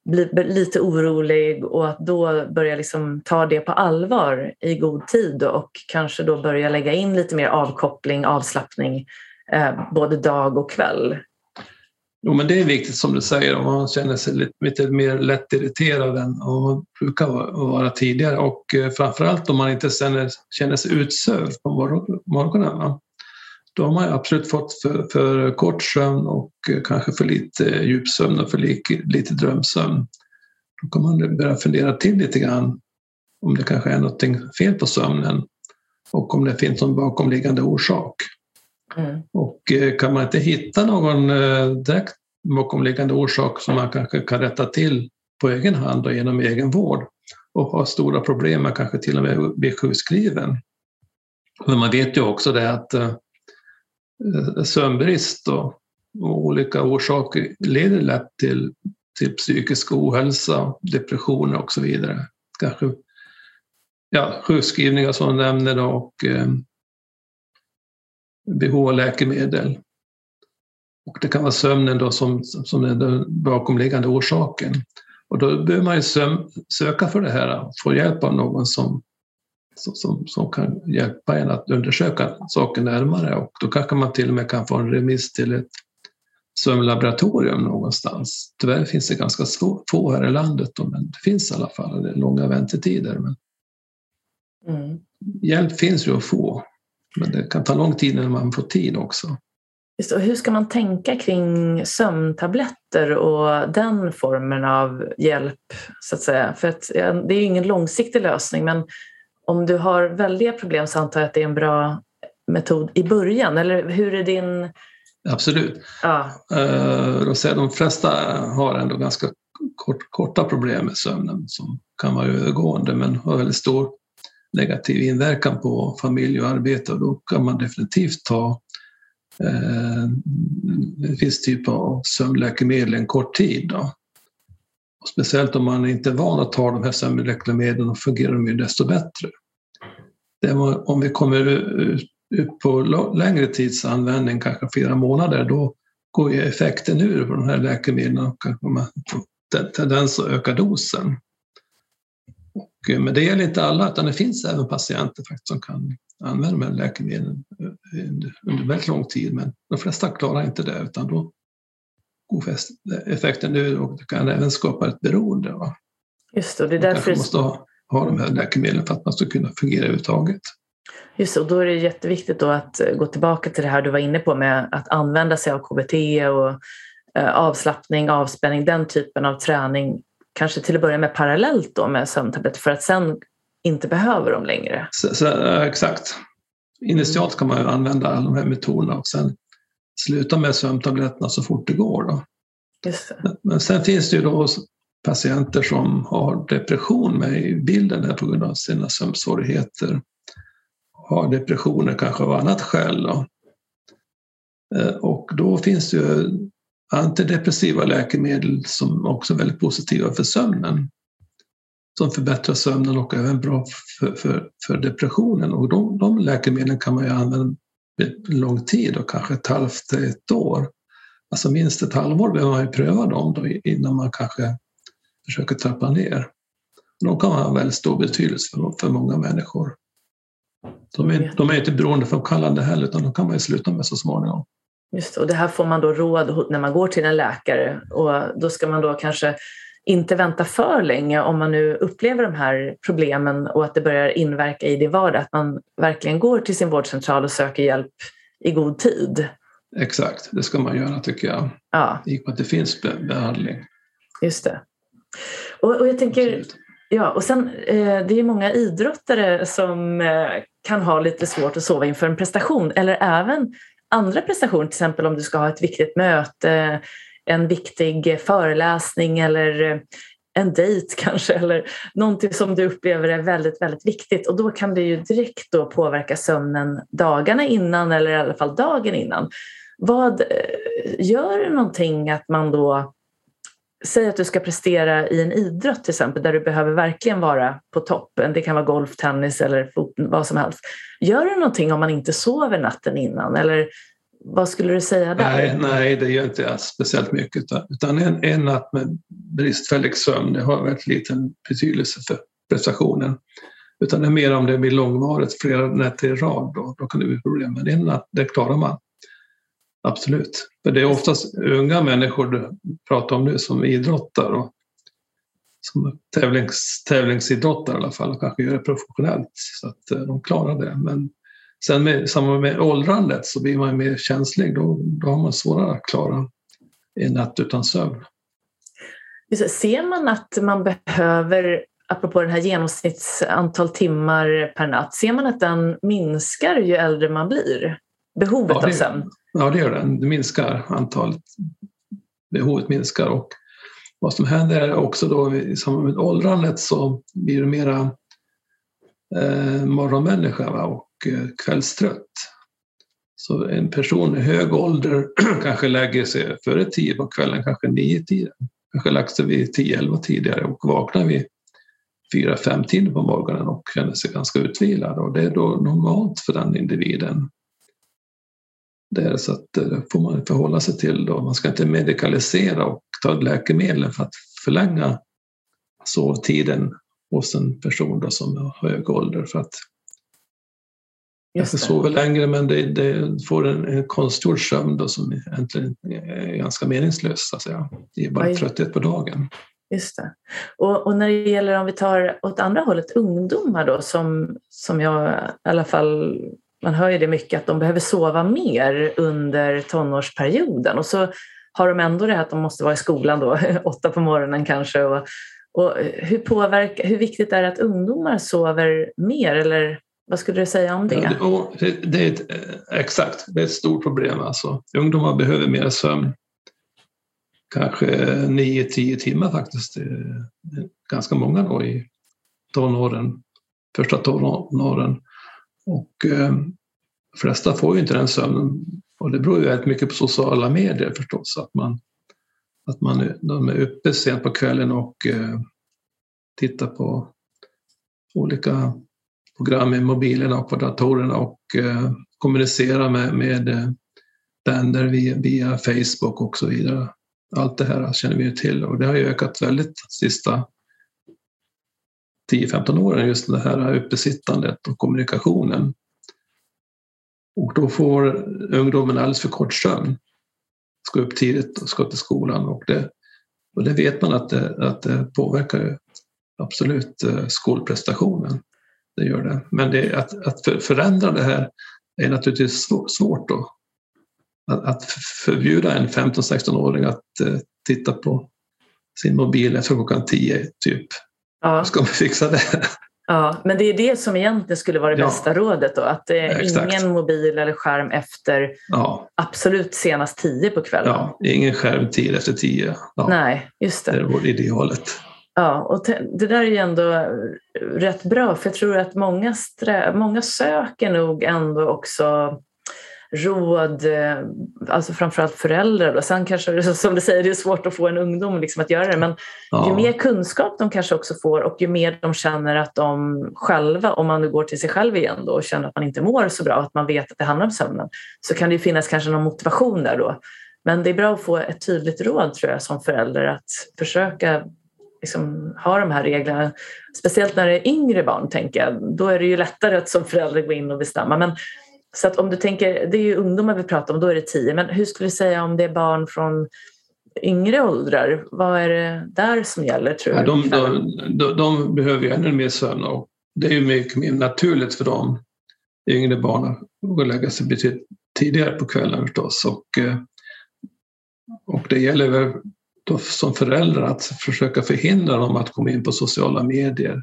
bli lite orolig och att då börja liksom ta det på allvar i god tid och kanske då börja lägga in lite mer avkoppling, avslappning eh, både dag och kväll. Jo, men det är viktigt som du säger. Om man känner sig lite, lite mer lättirriterad än man brukar vara tidigare. Och framförallt om man inte känner, känner sig utsövd på morgonen då har man absolut fått för, för kort sömn och eh, kanske för lite djupsömn och för lite, lite drömsömn. Då kan man börja fundera till lite grann om det kanske är något fel på sömnen och om det finns någon bakomliggande orsak. Mm. Och eh, kan man inte hitta någon eh, direkt bakomliggande orsak som man kanske kan rätta till på egen hand och genom egen vård och har stora problem med kanske till och med bli sjukskriven. Men man vet ju också det att Eh, Eh, sömnbrist och, och olika orsaker leder lätt till, till psykisk ohälsa, depressioner och så vidare. Kanske ja, sjukskrivningar som du nämner då, och eh, behov av läkemedel. Och det kan vara sömnen då som, som den bakomliggande orsaken. Och då behöver man ju söka för det här, få hjälp av någon som som, som kan hjälpa en att undersöka saken närmare och då kanske man till och med kan få en remiss till ett sömnlaboratorium någonstans. Tyvärr finns det ganska få här i landet, då, men det finns i alla fall. Det är långa väntetider. Men mm. Hjälp finns ju att få, men det kan ta lång tid innan man får tid också. Just, och hur ska man tänka kring sömntabletter och den formen av hjälp? så att säga? För att, det är ju ingen långsiktig lösning, men om du har väldiga problem så antar jag att det är en bra metod i början, eller hur är din... Absolut. Ja. Uh, de flesta har ändå ganska kort, korta problem med sömnen som kan vara övergående men har väldigt stor negativ inverkan på familj och arbete och då kan man definitivt ta eh, en viss typ av sömnläkemedel en kort tid. Då. Och speciellt om man inte är van att ta de här sömnläkemedlen och fungerar de ju desto bättre. Var, om vi kommer ut på längre tids användning, kanske flera månader, då går ju effekten ur på de här läkemedlen och kanske man får tendens att öka dosen. Och, eh, men det gäller inte alla, utan det finns även patienter faktiskt som kan använda de här läkemedlen under väldigt lång tid, men de flesta klarar inte det, utan då effekten nu och det kan även skapa ett beroende. Va? Just det, det är därför... Man måste ha, ha de här läkemedlen för att man ska kunna fungera överhuvudtaget. Just det, och då är det jätteviktigt att gå tillbaka till det här du var inne på med att använda sig av KBT och eh, avslappning, avspänning, den typen av träning. Kanske till att börja med parallellt då med sömntabletter för att sen inte behöva dem längre. Så, så, exakt. Initialt kan man använda alla de här metoderna och sen sluta med sömntabletterna så fort det går. Då. Det. Men sen finns det ju då patienter som har depression med i bilden här på grund av sina sömnsvårigheter. har depressioner kanske av annat skäl. Då. Eh, och då finns det ju antidepressiva läkemedel som också är väldigt positiva för sömnen. Som förbättrar sömnen och även bra för, för, för depressionen. Och de, de läkemedlen kan man ju använda lång tid och kanske ett halvt till ett år. Alltså minst ett halvår behöver man ju pröva dem då innan man kanske försöker trappa ner. De kan ha väldigt stor betydelse för, för många människor. De är, de är inte beroendeframkallande heller utan de kan man ju sluta med så småningom. Just och det här får man då råd när man går till en läkare och då ska man då kanske inte vänta för länge om man nu upplever de här problemen och att det börjar inverka i det vardag, att man verkligen går till sin vårdcentral och söker hjälp i god tid. Exakt, det ska man göra tycker jag. Ja. I och med att det finns behandling. Just det. Och, och jag tänker, Absolut. ja, och sen eh, det är många idrottare som eh, kan ha lite svårt att sova inför en prestation eller även andra prestationer, till exempel om du ska ha ett viktigt möte, en viktig föreläsning eller eh, en dejt kanske eller någonting som du upplever är väldigt, väldigt viktigt och då kan det ju direkt då påverka sömnen dagarna innan eller i alla fall dagen innan. Vad eh, gör det någonting att man då Säg att du ska prestera i en idrott till exempel där du behöver verkligen vara på toppen. Det kan vara golf, tennis eller fot, vad som helst. Gör det någonting om man inte sover natten innan? Eller vad skulle du säga där? Nej, nej det gör inte speciellt mycket. Utan en, en natt med bristfällig sömn det har väldigt liten betydelse för prestationen. Utan det är mer om det blir långvarigt, flera nätter i rad, då, då kan det bli problem. Men en natt, det klarar man. Absolut. För det är oftast unga människor du pratar om nu som idrottar och som tävlings, tävlingsidrottare i alla fall och kanske gör det professionellt så att eh, de klarar det. Men sen med, samma med åldrandet så blir man mer känslig. Då, då har man svårare att klara en natt utan sömn. Ser man att man behöver, apropå den här genomsnittsantal timmar per natt, ser man att den minskar ju äldre man blir? Behovet ja, det, av sömn? Ja, det gör den. Det minskar antalet. Behovet minskar och vad som händer är också då i samband med åldrandet så blir du mera eh, morgonmänniska va? och Eh, kvällstrött. Så en person i hög ålder kanske lägger sig före tio på kvällen, kanske nio tiden. Kanske lagt sig vid tio, elva tidigare och vaknar vid fyra, fem tider på morgonen och känner sig ganska utvilad. Och det är då normalt för den individen. Det är så att det får man förhålla sig till. Då. Man ska inte medikalisera och ta läkemedel för att förlänga sovtiden hos en person då som har hög ålder. För att Just sover längre men det, det får en, en konstgjord sömn då som egentligen är ganska meningslös. Så att. Det är bara Oj. trötthet på dagen. Just det. Och, och, när det gäller om vi tar åt andra hållet ungdomar då som, som jag i alla fall man hör ju det mycket att de behöver sova mer under tonårsperioden och så har de ändå det här att de måste vara i skolan då, åtta på morgonen kanske. Och, och hur, påverkar, hur viktigt är det att ungdomar sover mer eller vad skulle du säga om det? Ja, det, det är ett, eh, exakt, det är ett stort problem. Alltså. Ungdomar behöver mer sömn. Kanske 9-10 timmar faktiskt. Ganska många då i tonåren, första tonåren. Och eh, de flesta får ju inte den sömnen och det beror ju väldigt mycket på sociala medier förstås. Att man, att man de är uppe sent på kvällen och eh, tittar på olika program i mobilerna och på datorerna och eh, med, med eh, vänner via, via Facebook och så vidare. Allt det här känner vi ju till och det har ju ökat väldigt de sista 10-15 åren, just det här uppesittandet och kommunikationen. Och då får ungdomen alldeles för kort sömn. Ska upp tidigt och ska till skolan och det, och det vet man att det, att det påverkar absolut eh, skolprestationen. Det gör det. Men det, att, att förändra det här är naturligtvis svårt då. Att, att förbjuda en 15-16-åring att uh, titta på sin mobil efter klockan 10 typ. Ja. Ska man fixa det? Ja, men det är det som egentligen skulle vara det ja. bästa rådet då, att det är ingen mobil eller skärm efter ja. absolut senast tio på kvällen. Ja, ingen skärmtid efter tio. Ja. Nej, just det. Det är idealet. Ja, och det där är ju ändå rätt bra för jag tror att många, strä, många söker nog ändå också råd, eh, alltså framförallt föräldrar. Och sen kanske, som du säger, det är svårt att få en ungdom liksom att göra det. Men ja. ju mer kunskap de kanske också får och ju mer de känner att de själva, om man nu går till sig själv igen då och känner att man inte mår så bra, att man vet att det handlar om sömnen, så kan det finnas kanske någon motivation där då. Men det är bra att få ett tydligt råd tror jag som förälder att försöka liksom, ha de här reglerna. Speciellt när det är yngre barn, tänker jag. Då är det ju lättare att som förälder gå in och bestämma. Men, så att om du tänker, det är ju ungdomar vi pratar om, då är det tio. Men hur skulle du säga om det är barn från yngre åldrar? Vad är det där som gäller tror du? Ja, de, de, de, behöver ju ännu mer sömn och det är ju mycket mer naturligt för de yngre barnen att lägga sig betydligt tidigare på kvällen förstås. Och, eh, och det gäller då som förälder att försöka förhindra dem att komma in på sociala medier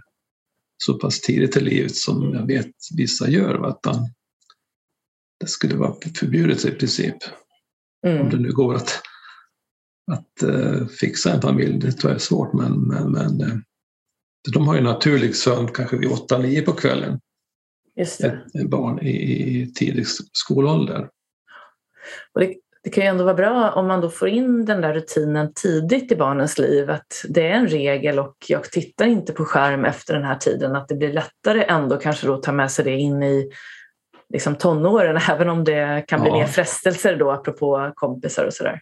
så pass tidigt i livet som jag vet vissa gör. Att det skulle vara förbjudet i princip. Mm. Om det nu går att, att uh, fixa en familj, det tror jag är svårt men, men, men uh, de har ju naturlig sömn kanske vid 8-9 på kvällen. Just det. Ett barn i, i tidig skolålder. Och det, det kan ju ändå vara bra om man då får in den där rutinen tidigt i barnens liv att det är en regel och jag tittar inte på skärm efter den här tiden att det blir lättare ändå kanske då att ta med sig det in i liksom tonåren även om det kan bli ja. mer frestelser då apropå kompisar och sådär.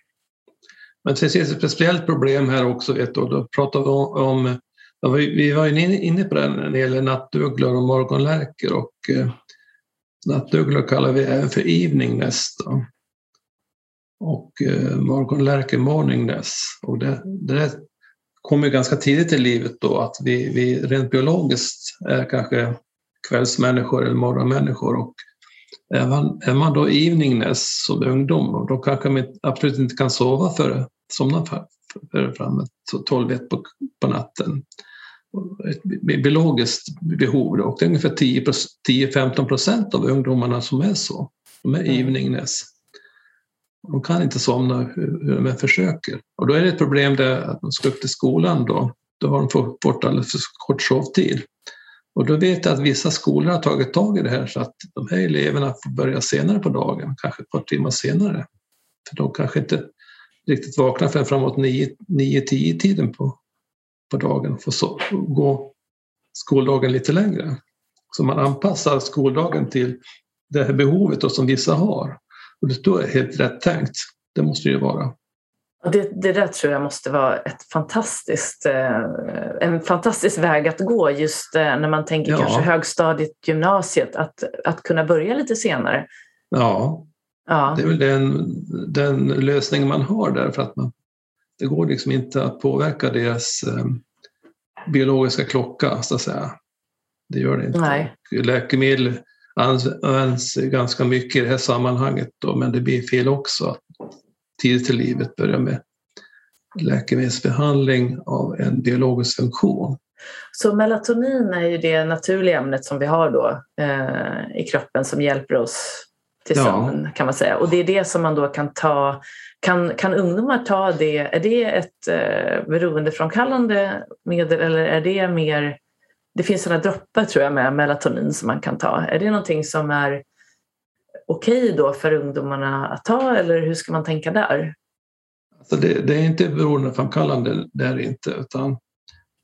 Men det finns ett speciellt problem här också. Vet du, då pratar vi om, om vi var ju inne på det när det gäller nattugglor och morgonlärkor och eh, nattugglor kallar vi även för evening nest. Och eh, morgonlärke morningness. Och det, det kommer ganska tidigt i livet då att vi, vi rent biologiskt är kanske kvällsmänniskor eller morgonmänniskor och är man, är man då eveningness som ungdom då kanske man absolut inte kan sova före, somna för, för framåt 12 på, på natten. Ett biologiskt behov och det är ungefär 10-15 procent av ungdomarna som är så. De är mm. eveningness. De kan inte somna hur de än försöker. Och då är det ett problem där att de ska upp till skolan då. Då har de fått alldeles för kort sovtid. Och då vet jag att vissa skolor har tagit tag i det här så att de här eleverna får börja senare på dagen, kanske ett par timmar senare. För de kanske inte riktigt vaknar förrän framåt 9-10 tiden på, på dagen och får så, gå skoldagen lite längre. Så man anpassar skoldagen till det här behovet då som vissa har. Och det är helt rätt tänkt. Det måste det ju vara. Det, det där tror jag måste vara ett fantastiskt, eh, en fantastisk väg att gå just eh, när man tänker ja. kanske högstadiet, gymnasiet, att, att kunna börja lite senare. Ja, ja. det är väl den, den lösning man har där för att man, det går liksom inte att påverka deras eh, biologiska klocka så att säga. Det gör det inte. Nej. Läkemedel används ganska mycket i det här sammanhanget då, men det blir fel också. Tidigt i livet börja med läkemedelsbehandling av en biologisk funktion. Så melatonin är ju det naturliga ämnet som vi har då eh, i kroppen som hjälper oss till sömn ja. kan man säga. Och det är det som man då kan ta. Kan, kan ungdomar ta det? Är det ett eh, beroendeframkallande medel eller är det mer det finns sådana droppar tror jag med melatonin som man kan ta. Är det någonting som är okej okay då för ungdomarna att ta eller hur ska man tänka där? Alltså det, det, är inte beroendeframkallande, det är inte, utan,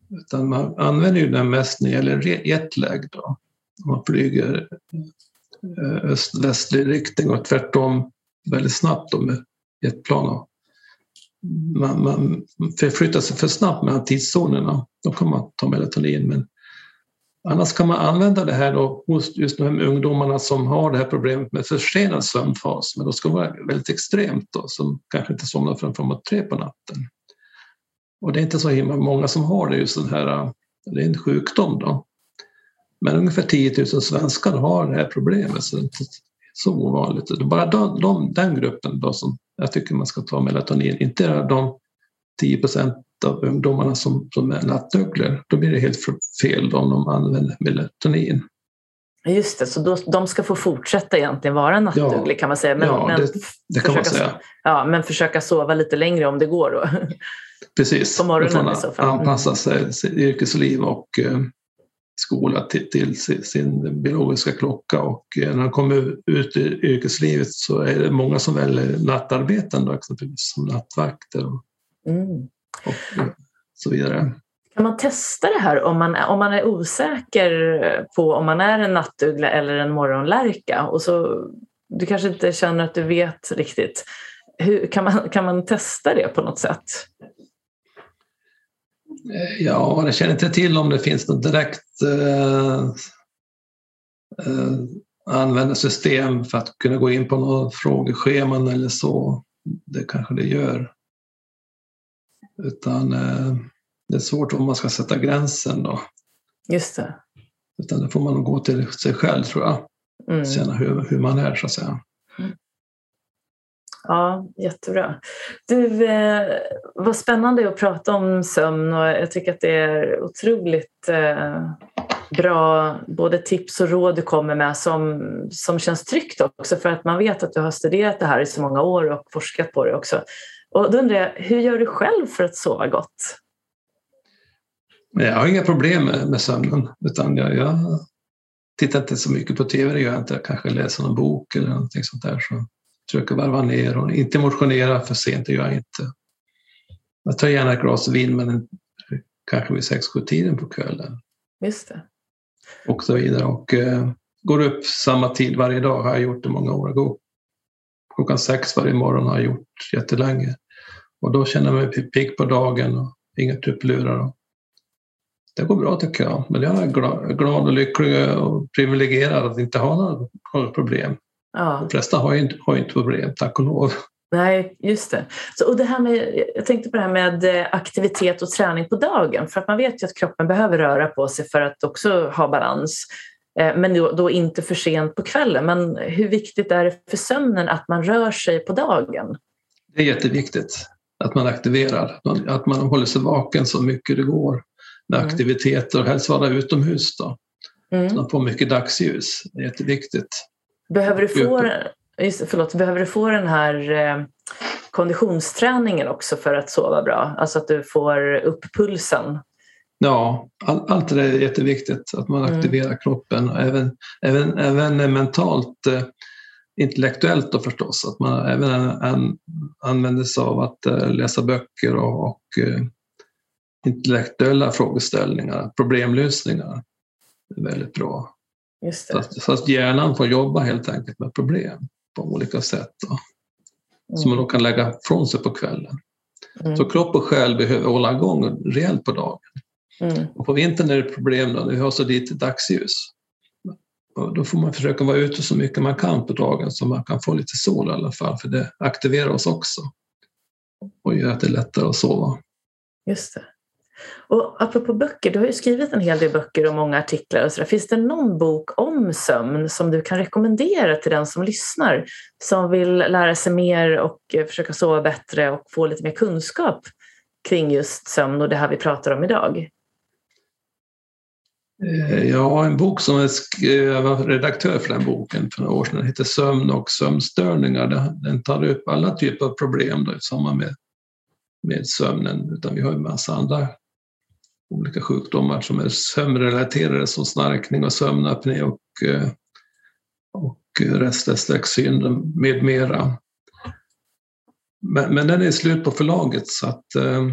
utan man använder ju den mest när det gäller jetlag. Då. Man flyger eh, öst-västlig riktning och tvärtom väldigt snabbt då med jetplan. Man, man förflyttar sig för snabbt mellan tidszonerna, då kan man ta melatonin. Men Annars kan man använda det här då hos just de ungdomarna som har det här problemet med försenad sömnfas, men då ska det vara väldigt extremt då, som kanske inte somnar förrän framåt tre på natten. Och det är inte så himla många som har det, just den här, äh, det är en sjukdom då. Men ungefär 10 000 svenskar har det här problemet, så det är inte så ovanligt. Det är bara de, de, den gruppen då som jag tycker man ska ta melatonin, inte de 10 procent av ungdomarna som, som är nattugglor. Då blir det helt fel om de använder melatonin. Just det, så då, de ska få fortsätta egentligen vara nattuglig Ja. kan man säga. Men, ja, men, det, det kan man säga. ja, men försöka sova lite längre om det går då. Precis. På morgonen man i så fall. Anpassa sig, sitt yrkesliv och eh, skola till, till sin, biologiska klocka och eh, när de kommer ut i yrkeslivet så är det många som väljer nattarbeten då exempelvis som nattvakter Mm. Och eh, så vidare. Kan man testa det här om man, om man är osäker på om man är en nattuggla eller en morgonlärka? Och så, du kanske inte känner att du vet riktigt. Hur, kan, man, kan man testa det på något sätt? Eh, Ja, jag känner inte till om det finns något direkt eh, eh, användarsystem för att kunna gå in på några frågescheman eller så. Det kanske det gör. Utan eh, det är svårt om man ska sätta gränsen då. Just det. Utan det får man nog gå till sig själv tror jag. Mm. Känna hur, hur man är så att säga. Ja, jättebra. Du, eh, vad spännande att prata om sömn och jag tycker att det är otroligt eh, bra både tips och råd du kommer med som, som känns tryggt också för att man vet att du har studerat det här i så många år och forskat på det också. Och då undrar jag, hur gör du själv för att sova gott? Jag har inga problem med, med sömnen utan jag, jag tittar inte så mycket på tv, det gör jag inte. Jag kanske läser någon bok eller någonting sånt där. Så försöker varva ner och inte motionera för sent, det gör jag inte. Jag tar gärna ett glas vin men kanske vid sex sju tiden på kvällen Just det. och så vidare. Och eh, går upp samma tid varje dag har jag gjort i många år. Går klockan sex varje morgon har jag gjort jättelänge. Och då känner jag mig pigg på dagen och inga tupplurar. Det går bra tycker jag. Men jag är glad, och lycklig och privilegierad att inte ha några, problem. Ja. De flesta har ju inte, har inte problem, tack och lov. Nej, just det. Så, och det här med, jag tänkte på det här med eh, aktivitet och träning på dagen. För att man vet ju att kroppen behöver röra på sig för att också ha balans. Eh, Men då, då inte för sent på kvällen. Men hur viktigt är det för sömnen att man rör sig på dagen? Det är jätteviktigt att man aktiverar, att man, håller sig vaken så mycket det går med Mm. aktiviteter och helst vara utomhus då. Så Mm. man får mycket dagsljus. Det är jätteviktigt. Behöver, du få, just, förlåt, behöver du få den här eh, konditionsträningen också för att sova bra? Alltså att du får upp pulsen? Ja, all, allt det där är jätteviktigt, att man Mm. aktiverar kroppen. Även, även, även mentalt, eh, intellektuellt då förstås. Att man även an, använder sig av att eh, läsa böcker och, och eh, intellektuella frågeställningar, problemlösningar. Det är väldigt bra. Så att, så att hjärnan får jobba helt enkelt med problem på olika sätt. Då, Som man då kan lägga från sig på kvällen. Mm. Så kropp och själ behöver hålla igång rejält på dagen. Mm. Och på vintern är det problem då, när vi har så lite dagsljus. Och då får man försöka vara ute så mycket man kan på dagen så man kan få lite sol i alla fall, för det aktiverar oss också och gör att det är lättare att sova. Just det. Och apropå böcker, du har ju skrivit en hel del böcker och många artiklar. Och så där. Finns det någon bok om sömn som du kan rekommendera till den som lyssnar som vill lära sig mer och eh, försöka sova bättre och få lite mer kunskap kring just sömn och det här vi pratar om idag? Eh, jag har en bok som jag, eh, jag var redaktör för den boken för några år sedan. Den heter Sömn och sömnstörningar. Den- tar upp alla typer av problem då, i samband med, med sömnen. Utan vi har en massa andra olika sjukdomar som är sömnrelaterade som snarkning och sömnapné och, eh, och restless med mera. Men, men den är slut på förlaget så att eh,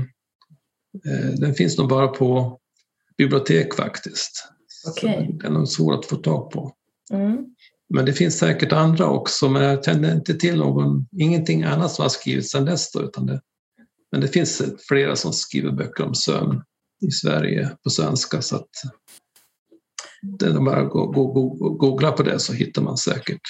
den finns nog bara på bibliotek faktiskt. Så Den är svår att få tag på. Mm. Men det finns säkert andra också, men jag känner inte till någon, ingenting annat som har skrivits sedan dess. Då, utan det, men det finns flera som skriver böcker om sömn i Sverige på svenska. Så att det är bara att googla på det så hittar man säkert.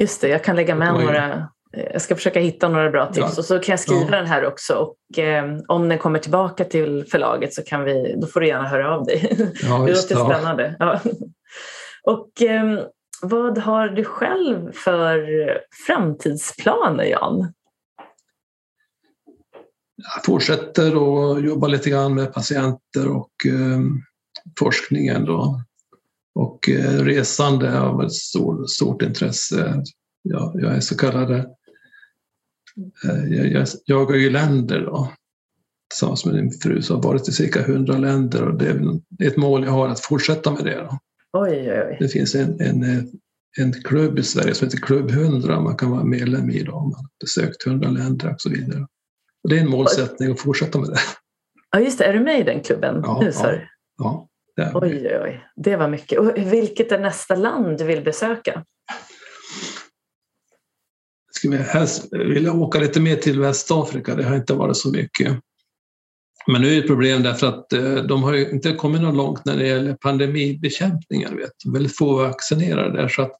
Just det, jag kan lägga med några. Jag ska försaka hitta några bra tips Ja. och så kan jag skriva Ja. den här också. Och eh, om den kommer tillbaka till förlaget så kan vi, då får du gärna höra av dig. Ja, Det låter. Ja. spännande. Ja. Och eh, vad har du själv för framtidsplaner, Jan? Jag fortsätter att jobba lite grann med patienter och eh, forskningen. Då. Och eh, resande har ett stort, stort intresse. Jag, jag är så kallade, eh, jag, jag jagar ju länder då, tillsammans med min fru som har varit i cirka 100 länder och det är ett mål jag har att fortsätta med det. Då. Oj, oj. Det finns en, en, en klubb i Sverige som heter Klubb 100 man kan vara medlem i då, om man har besökt 100 länder och så vidare. Och det är en målsättning att fortsätta med det. Ja, just det. Är du med i den klubben ja, nu? Ja, ja, det oj, oj, oj. Det var mycket. Och vilket är nästa land du vill besöka? Skulle helst vilja åka lite mer till Västafrika. Det har inte varit så mycket. Men nu är det ett problem därför att eh, de har ju inte kommit någon långt när det gäller pandemibekämpningar. Vet. Väldigt få vaccinerade där så att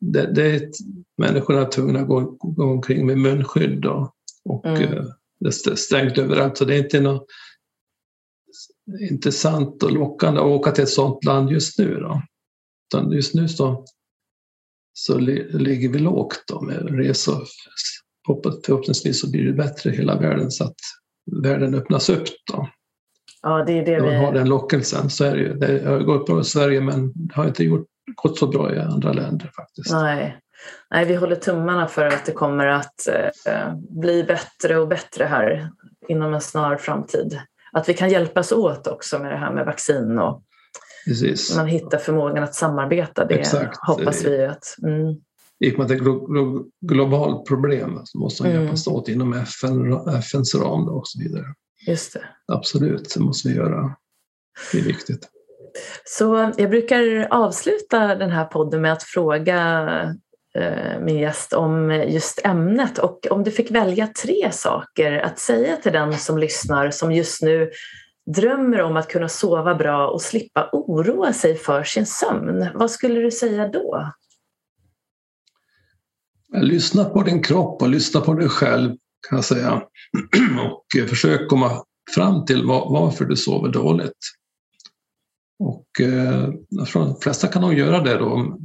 det, det är människorna är tvungna att gå, gå omkring med munskydd och, och mm. Eh, det är stängt överallt så det är inte något intressant och lockande att åka till ett sådant land just nu. Då. Utan just nu så, så ligger vi lågt då med resor. Förhoppningsvis så blir det bättre i hela världen så att världen öppnas upp. Då. Ja, det är det vi... har den lockelsen så är det ju. Det har gått bra i Sverige men det har inte gjort, gått så bra i andra länder faktiskt. Nej. Nej, vi håller tummarna för att det kommer att eh, bli bättre och bättre här inom en snar framtid. Att vi kan hjälpas åt också med det här med vaccin och Precis. man hittar förmågan att samarbeta. Det Exakt. hoppas vi att... Mm. Det är ett globalt problem så måste man mm. hjälpas åt inom FN, FNs ram och så vidare. Just det. Absolut, det måste vi göra. Det är viktigt. Så jag brukar avsluta den här podden med att fråga eh, min gäst om just ämnet och om du fick välja tre saker att säga till den som lyssnar som just nu drömmer om att kunna sova bra och slippa oroa sig för sin sömn. Vad skulle du säga då? Lyssna på din kropp och lyssna på dig själv kan jag säga. Och eh, försök komma fram till varför du sover dåligt. Och eh, jag tror de flesta kan nog göra det då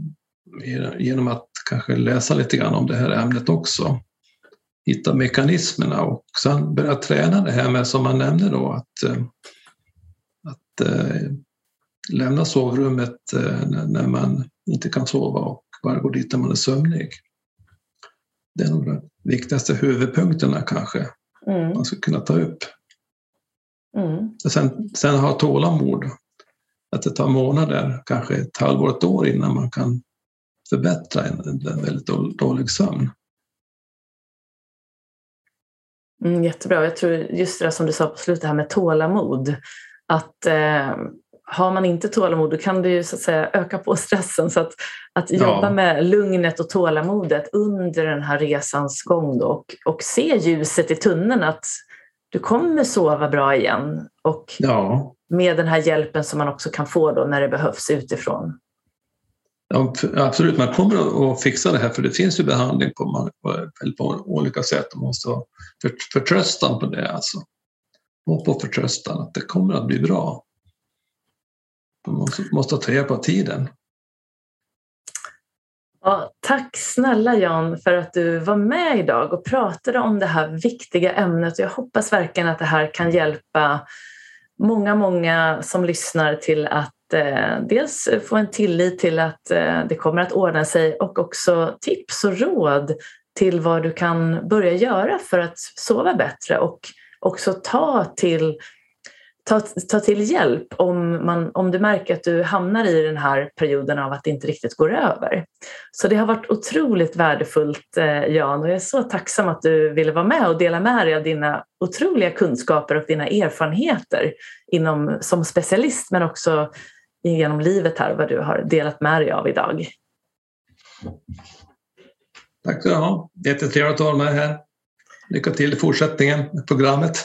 genom att kanske läsa lite grann om det här ämnet också. Hitta mekanismerna och sen börja träna det här med som man nämnde då att, eh, äh, lämna sovrummet äh, när man inte kan sova och bara gå dit när man är sömnig. Det är nog de viktigaste huvudpunkterna kanske mm. man skulle kunna ta upp. Mm. Sen, sen ha tålamod. Att det tar månader, kanske ett halvår, ett år innan man kan förbättra en, en väldigt dålig sömn. Mm, jättebra. Jag tror just det som du sa på slutet här med tålamod. Att eh, har man inte tålamod då kan det ju så att säga öka på stressen. Så att, att jobba ja. med lugnet och tålamodet under den här resans gång då, och, och se ljuset i tunneln att du kommer sova bra igen. Och ja. med den här hjälpen som man också kan få då när det behövs utifrån. Ja, absolut, man kommer att fixa det här för det finns ju behandling på, på, på olika sätt. Man måste ha för, förtröstan på det. Alltså. Och på förtröstan att det kommer att bli bra. Man måste, måste ta hjälp av tiden. Ja, tack snälla Jan för att du var med idag och pratade om det här viktiga ämnet. Jag hoppas verkligen att det här kan hjälpa många, många som lyssnar till att eh, dels få en tillit till att eh, det kommer att ordna sig och också tips och råd till vad du kan börja göra för att sova bättre och också ta till ta, ta till hjälp om, man, om du märker att du hamnar i den här perioden av att det inte riktigt går över. Så det har varit otroligt värdefullt eh, Jan och jag är så tacksam att du ville vara med och dela med dig av dina otroliga kunskaper och dina erfarenheter inom, som specialist men också genom livet här vad du har delat med dig av idag. Tack ska du ha. Jättetrevligt att vara med här. Lycka till i fortsättningen med programmet.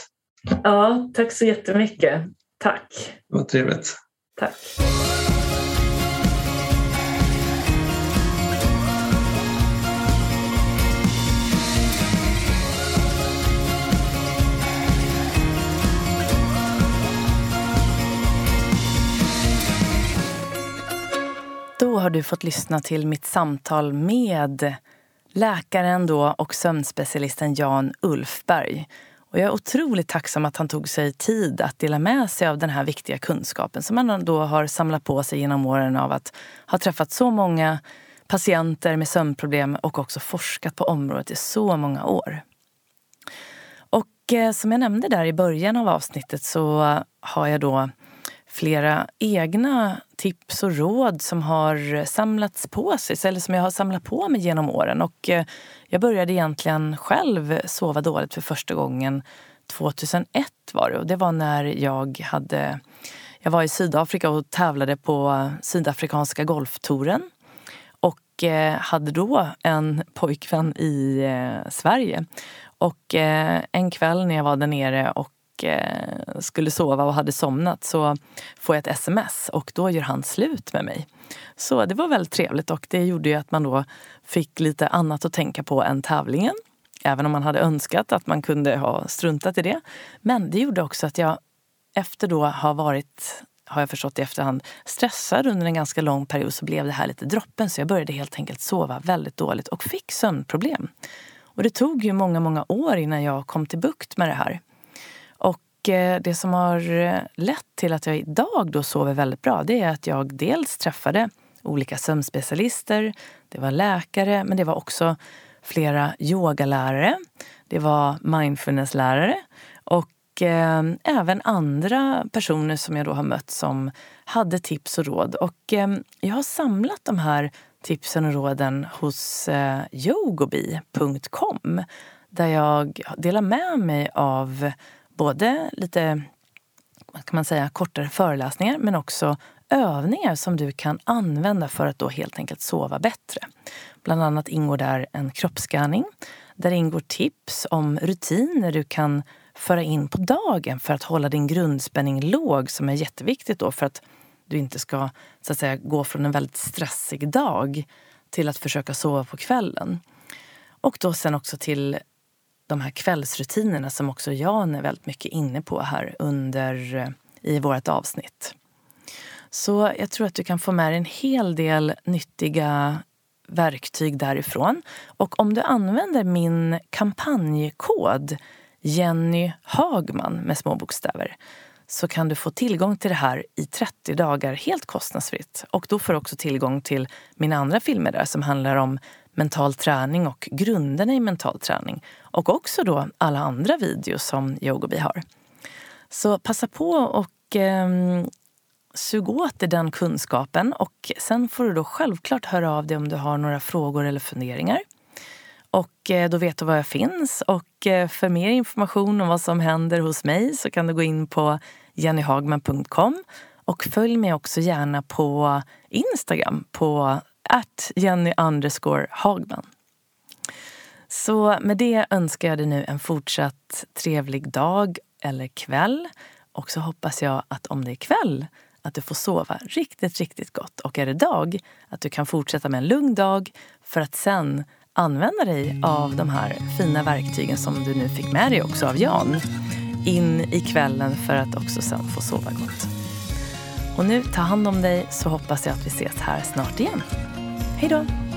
Ja, tack så jättemycket. Tack. Det var trevligt. Tack. Då har du fått lyssna till mitt samtal med läkaren då och sömnspecialisten Jan Ulfberg Och jag är otroligt tacksam att han tog sig tid att dela med sig av den här viktiga kunskapen som han då har samlat på sig genom åren av att ha träffat så många patienter med sömnproblem och också forskat på området i så många år. Och eh, som jag nämnde där i början av avsnittet så har jag då flera egna tips och råd som har samlats på sig, eller som jag har samlat på mig genom åren. Och eh, jag började egentligen själv sova dåligt för första gången 2001 var det. Och det var när jag hade jag var i Sydafrika och tävlade på sydafrikanska golftouren. Och eh, hade då en pojkvän i eh, Sverige. Och en kväll när jag var där nere och Eh, skulle sova och hade somnat så får jag ett sms och då gör han slut med mig. Så det var väldigt trevligt och det gjorde ju att man då fick lite annat att tänka på än tävlingen. Även om man hade önskat att man kunde ha struntat i det. Men det gjorde också att jag efter då har varit har jag förstått i efterhand, stressad under en ganska lång period så blev det här lite droppen. Så jag började helt enkelt sova väldigt dåligt och fick sömnproblem. Och det tog ju många, många år innan jag kom till bukt med det här. Och eh, det som har eh, lett till att jag idag då sover väldigt bra det är att jag dels träffade olika sömnspecialister, det var läkare men det var också flera yogalärare, det var mindfulnesslärare och eh, även andra personer som jag då har mött som hade tips och råd. Och eh, jag har samlat de här tipsen och råden hos eh, yogobi.com där jag delar med mig av både lite vad kan man säga, kortare föreläsningar men också övningar som du kan använda för att då helt enkelt sova bättre. Bland annat ingår där en kroppsskanning. Där ingår tips om rutiner du kan föra in på dagen för att hålla din grundspänning låg som är jätteviktigt då för att du inte ska så att säga, gå från en väldigt stressig dag till att försöka sova på kvällen. Och då sen också till de här kvällsrutinerna som också Jan är väldigt mycket inne på här under eh, i vårt avsnitt. Så jag tror att du kan få med dig en hel del nyttiga verktyg därifrån. Och om du använder min kampanjkod Jenny Hagman med små bokstäver så kan du få tillgång till det här i 30 dagar helt kostnadsfritt. Och då får du också tillgång till mina andra filmer där som handlar om mental träning och grunderna i mental träning. Och också då alla andra videos som Yogobi har. Så passa på och eh, sug åt dig den kunskapen och sen får du då självklart höra av dig om du har några frågor eller funderingar. Och eh, då vet du var jag finns. Och eh, för mer information om vad som händer hos mig så kan du gå in på jennyhagman.com och följ mig också gärna på Instagram på at Jenny underscore Hagman. Så med det önskar jag dig nu en fortsatt trevlig dag eller kväll. Och så hoppas jag att om det är kväll att du får sova riktigt, riktigt gott. Och är det dag, att du kan fortsätta med en lugn dag för att sen använda dig av de här fina verktygen som du nu fick med dig också av Jan in i kvällen för att också sen få sova gott. Och nu, ta hand om dig så hoppas jag att vi ses här snart igen. Hej då!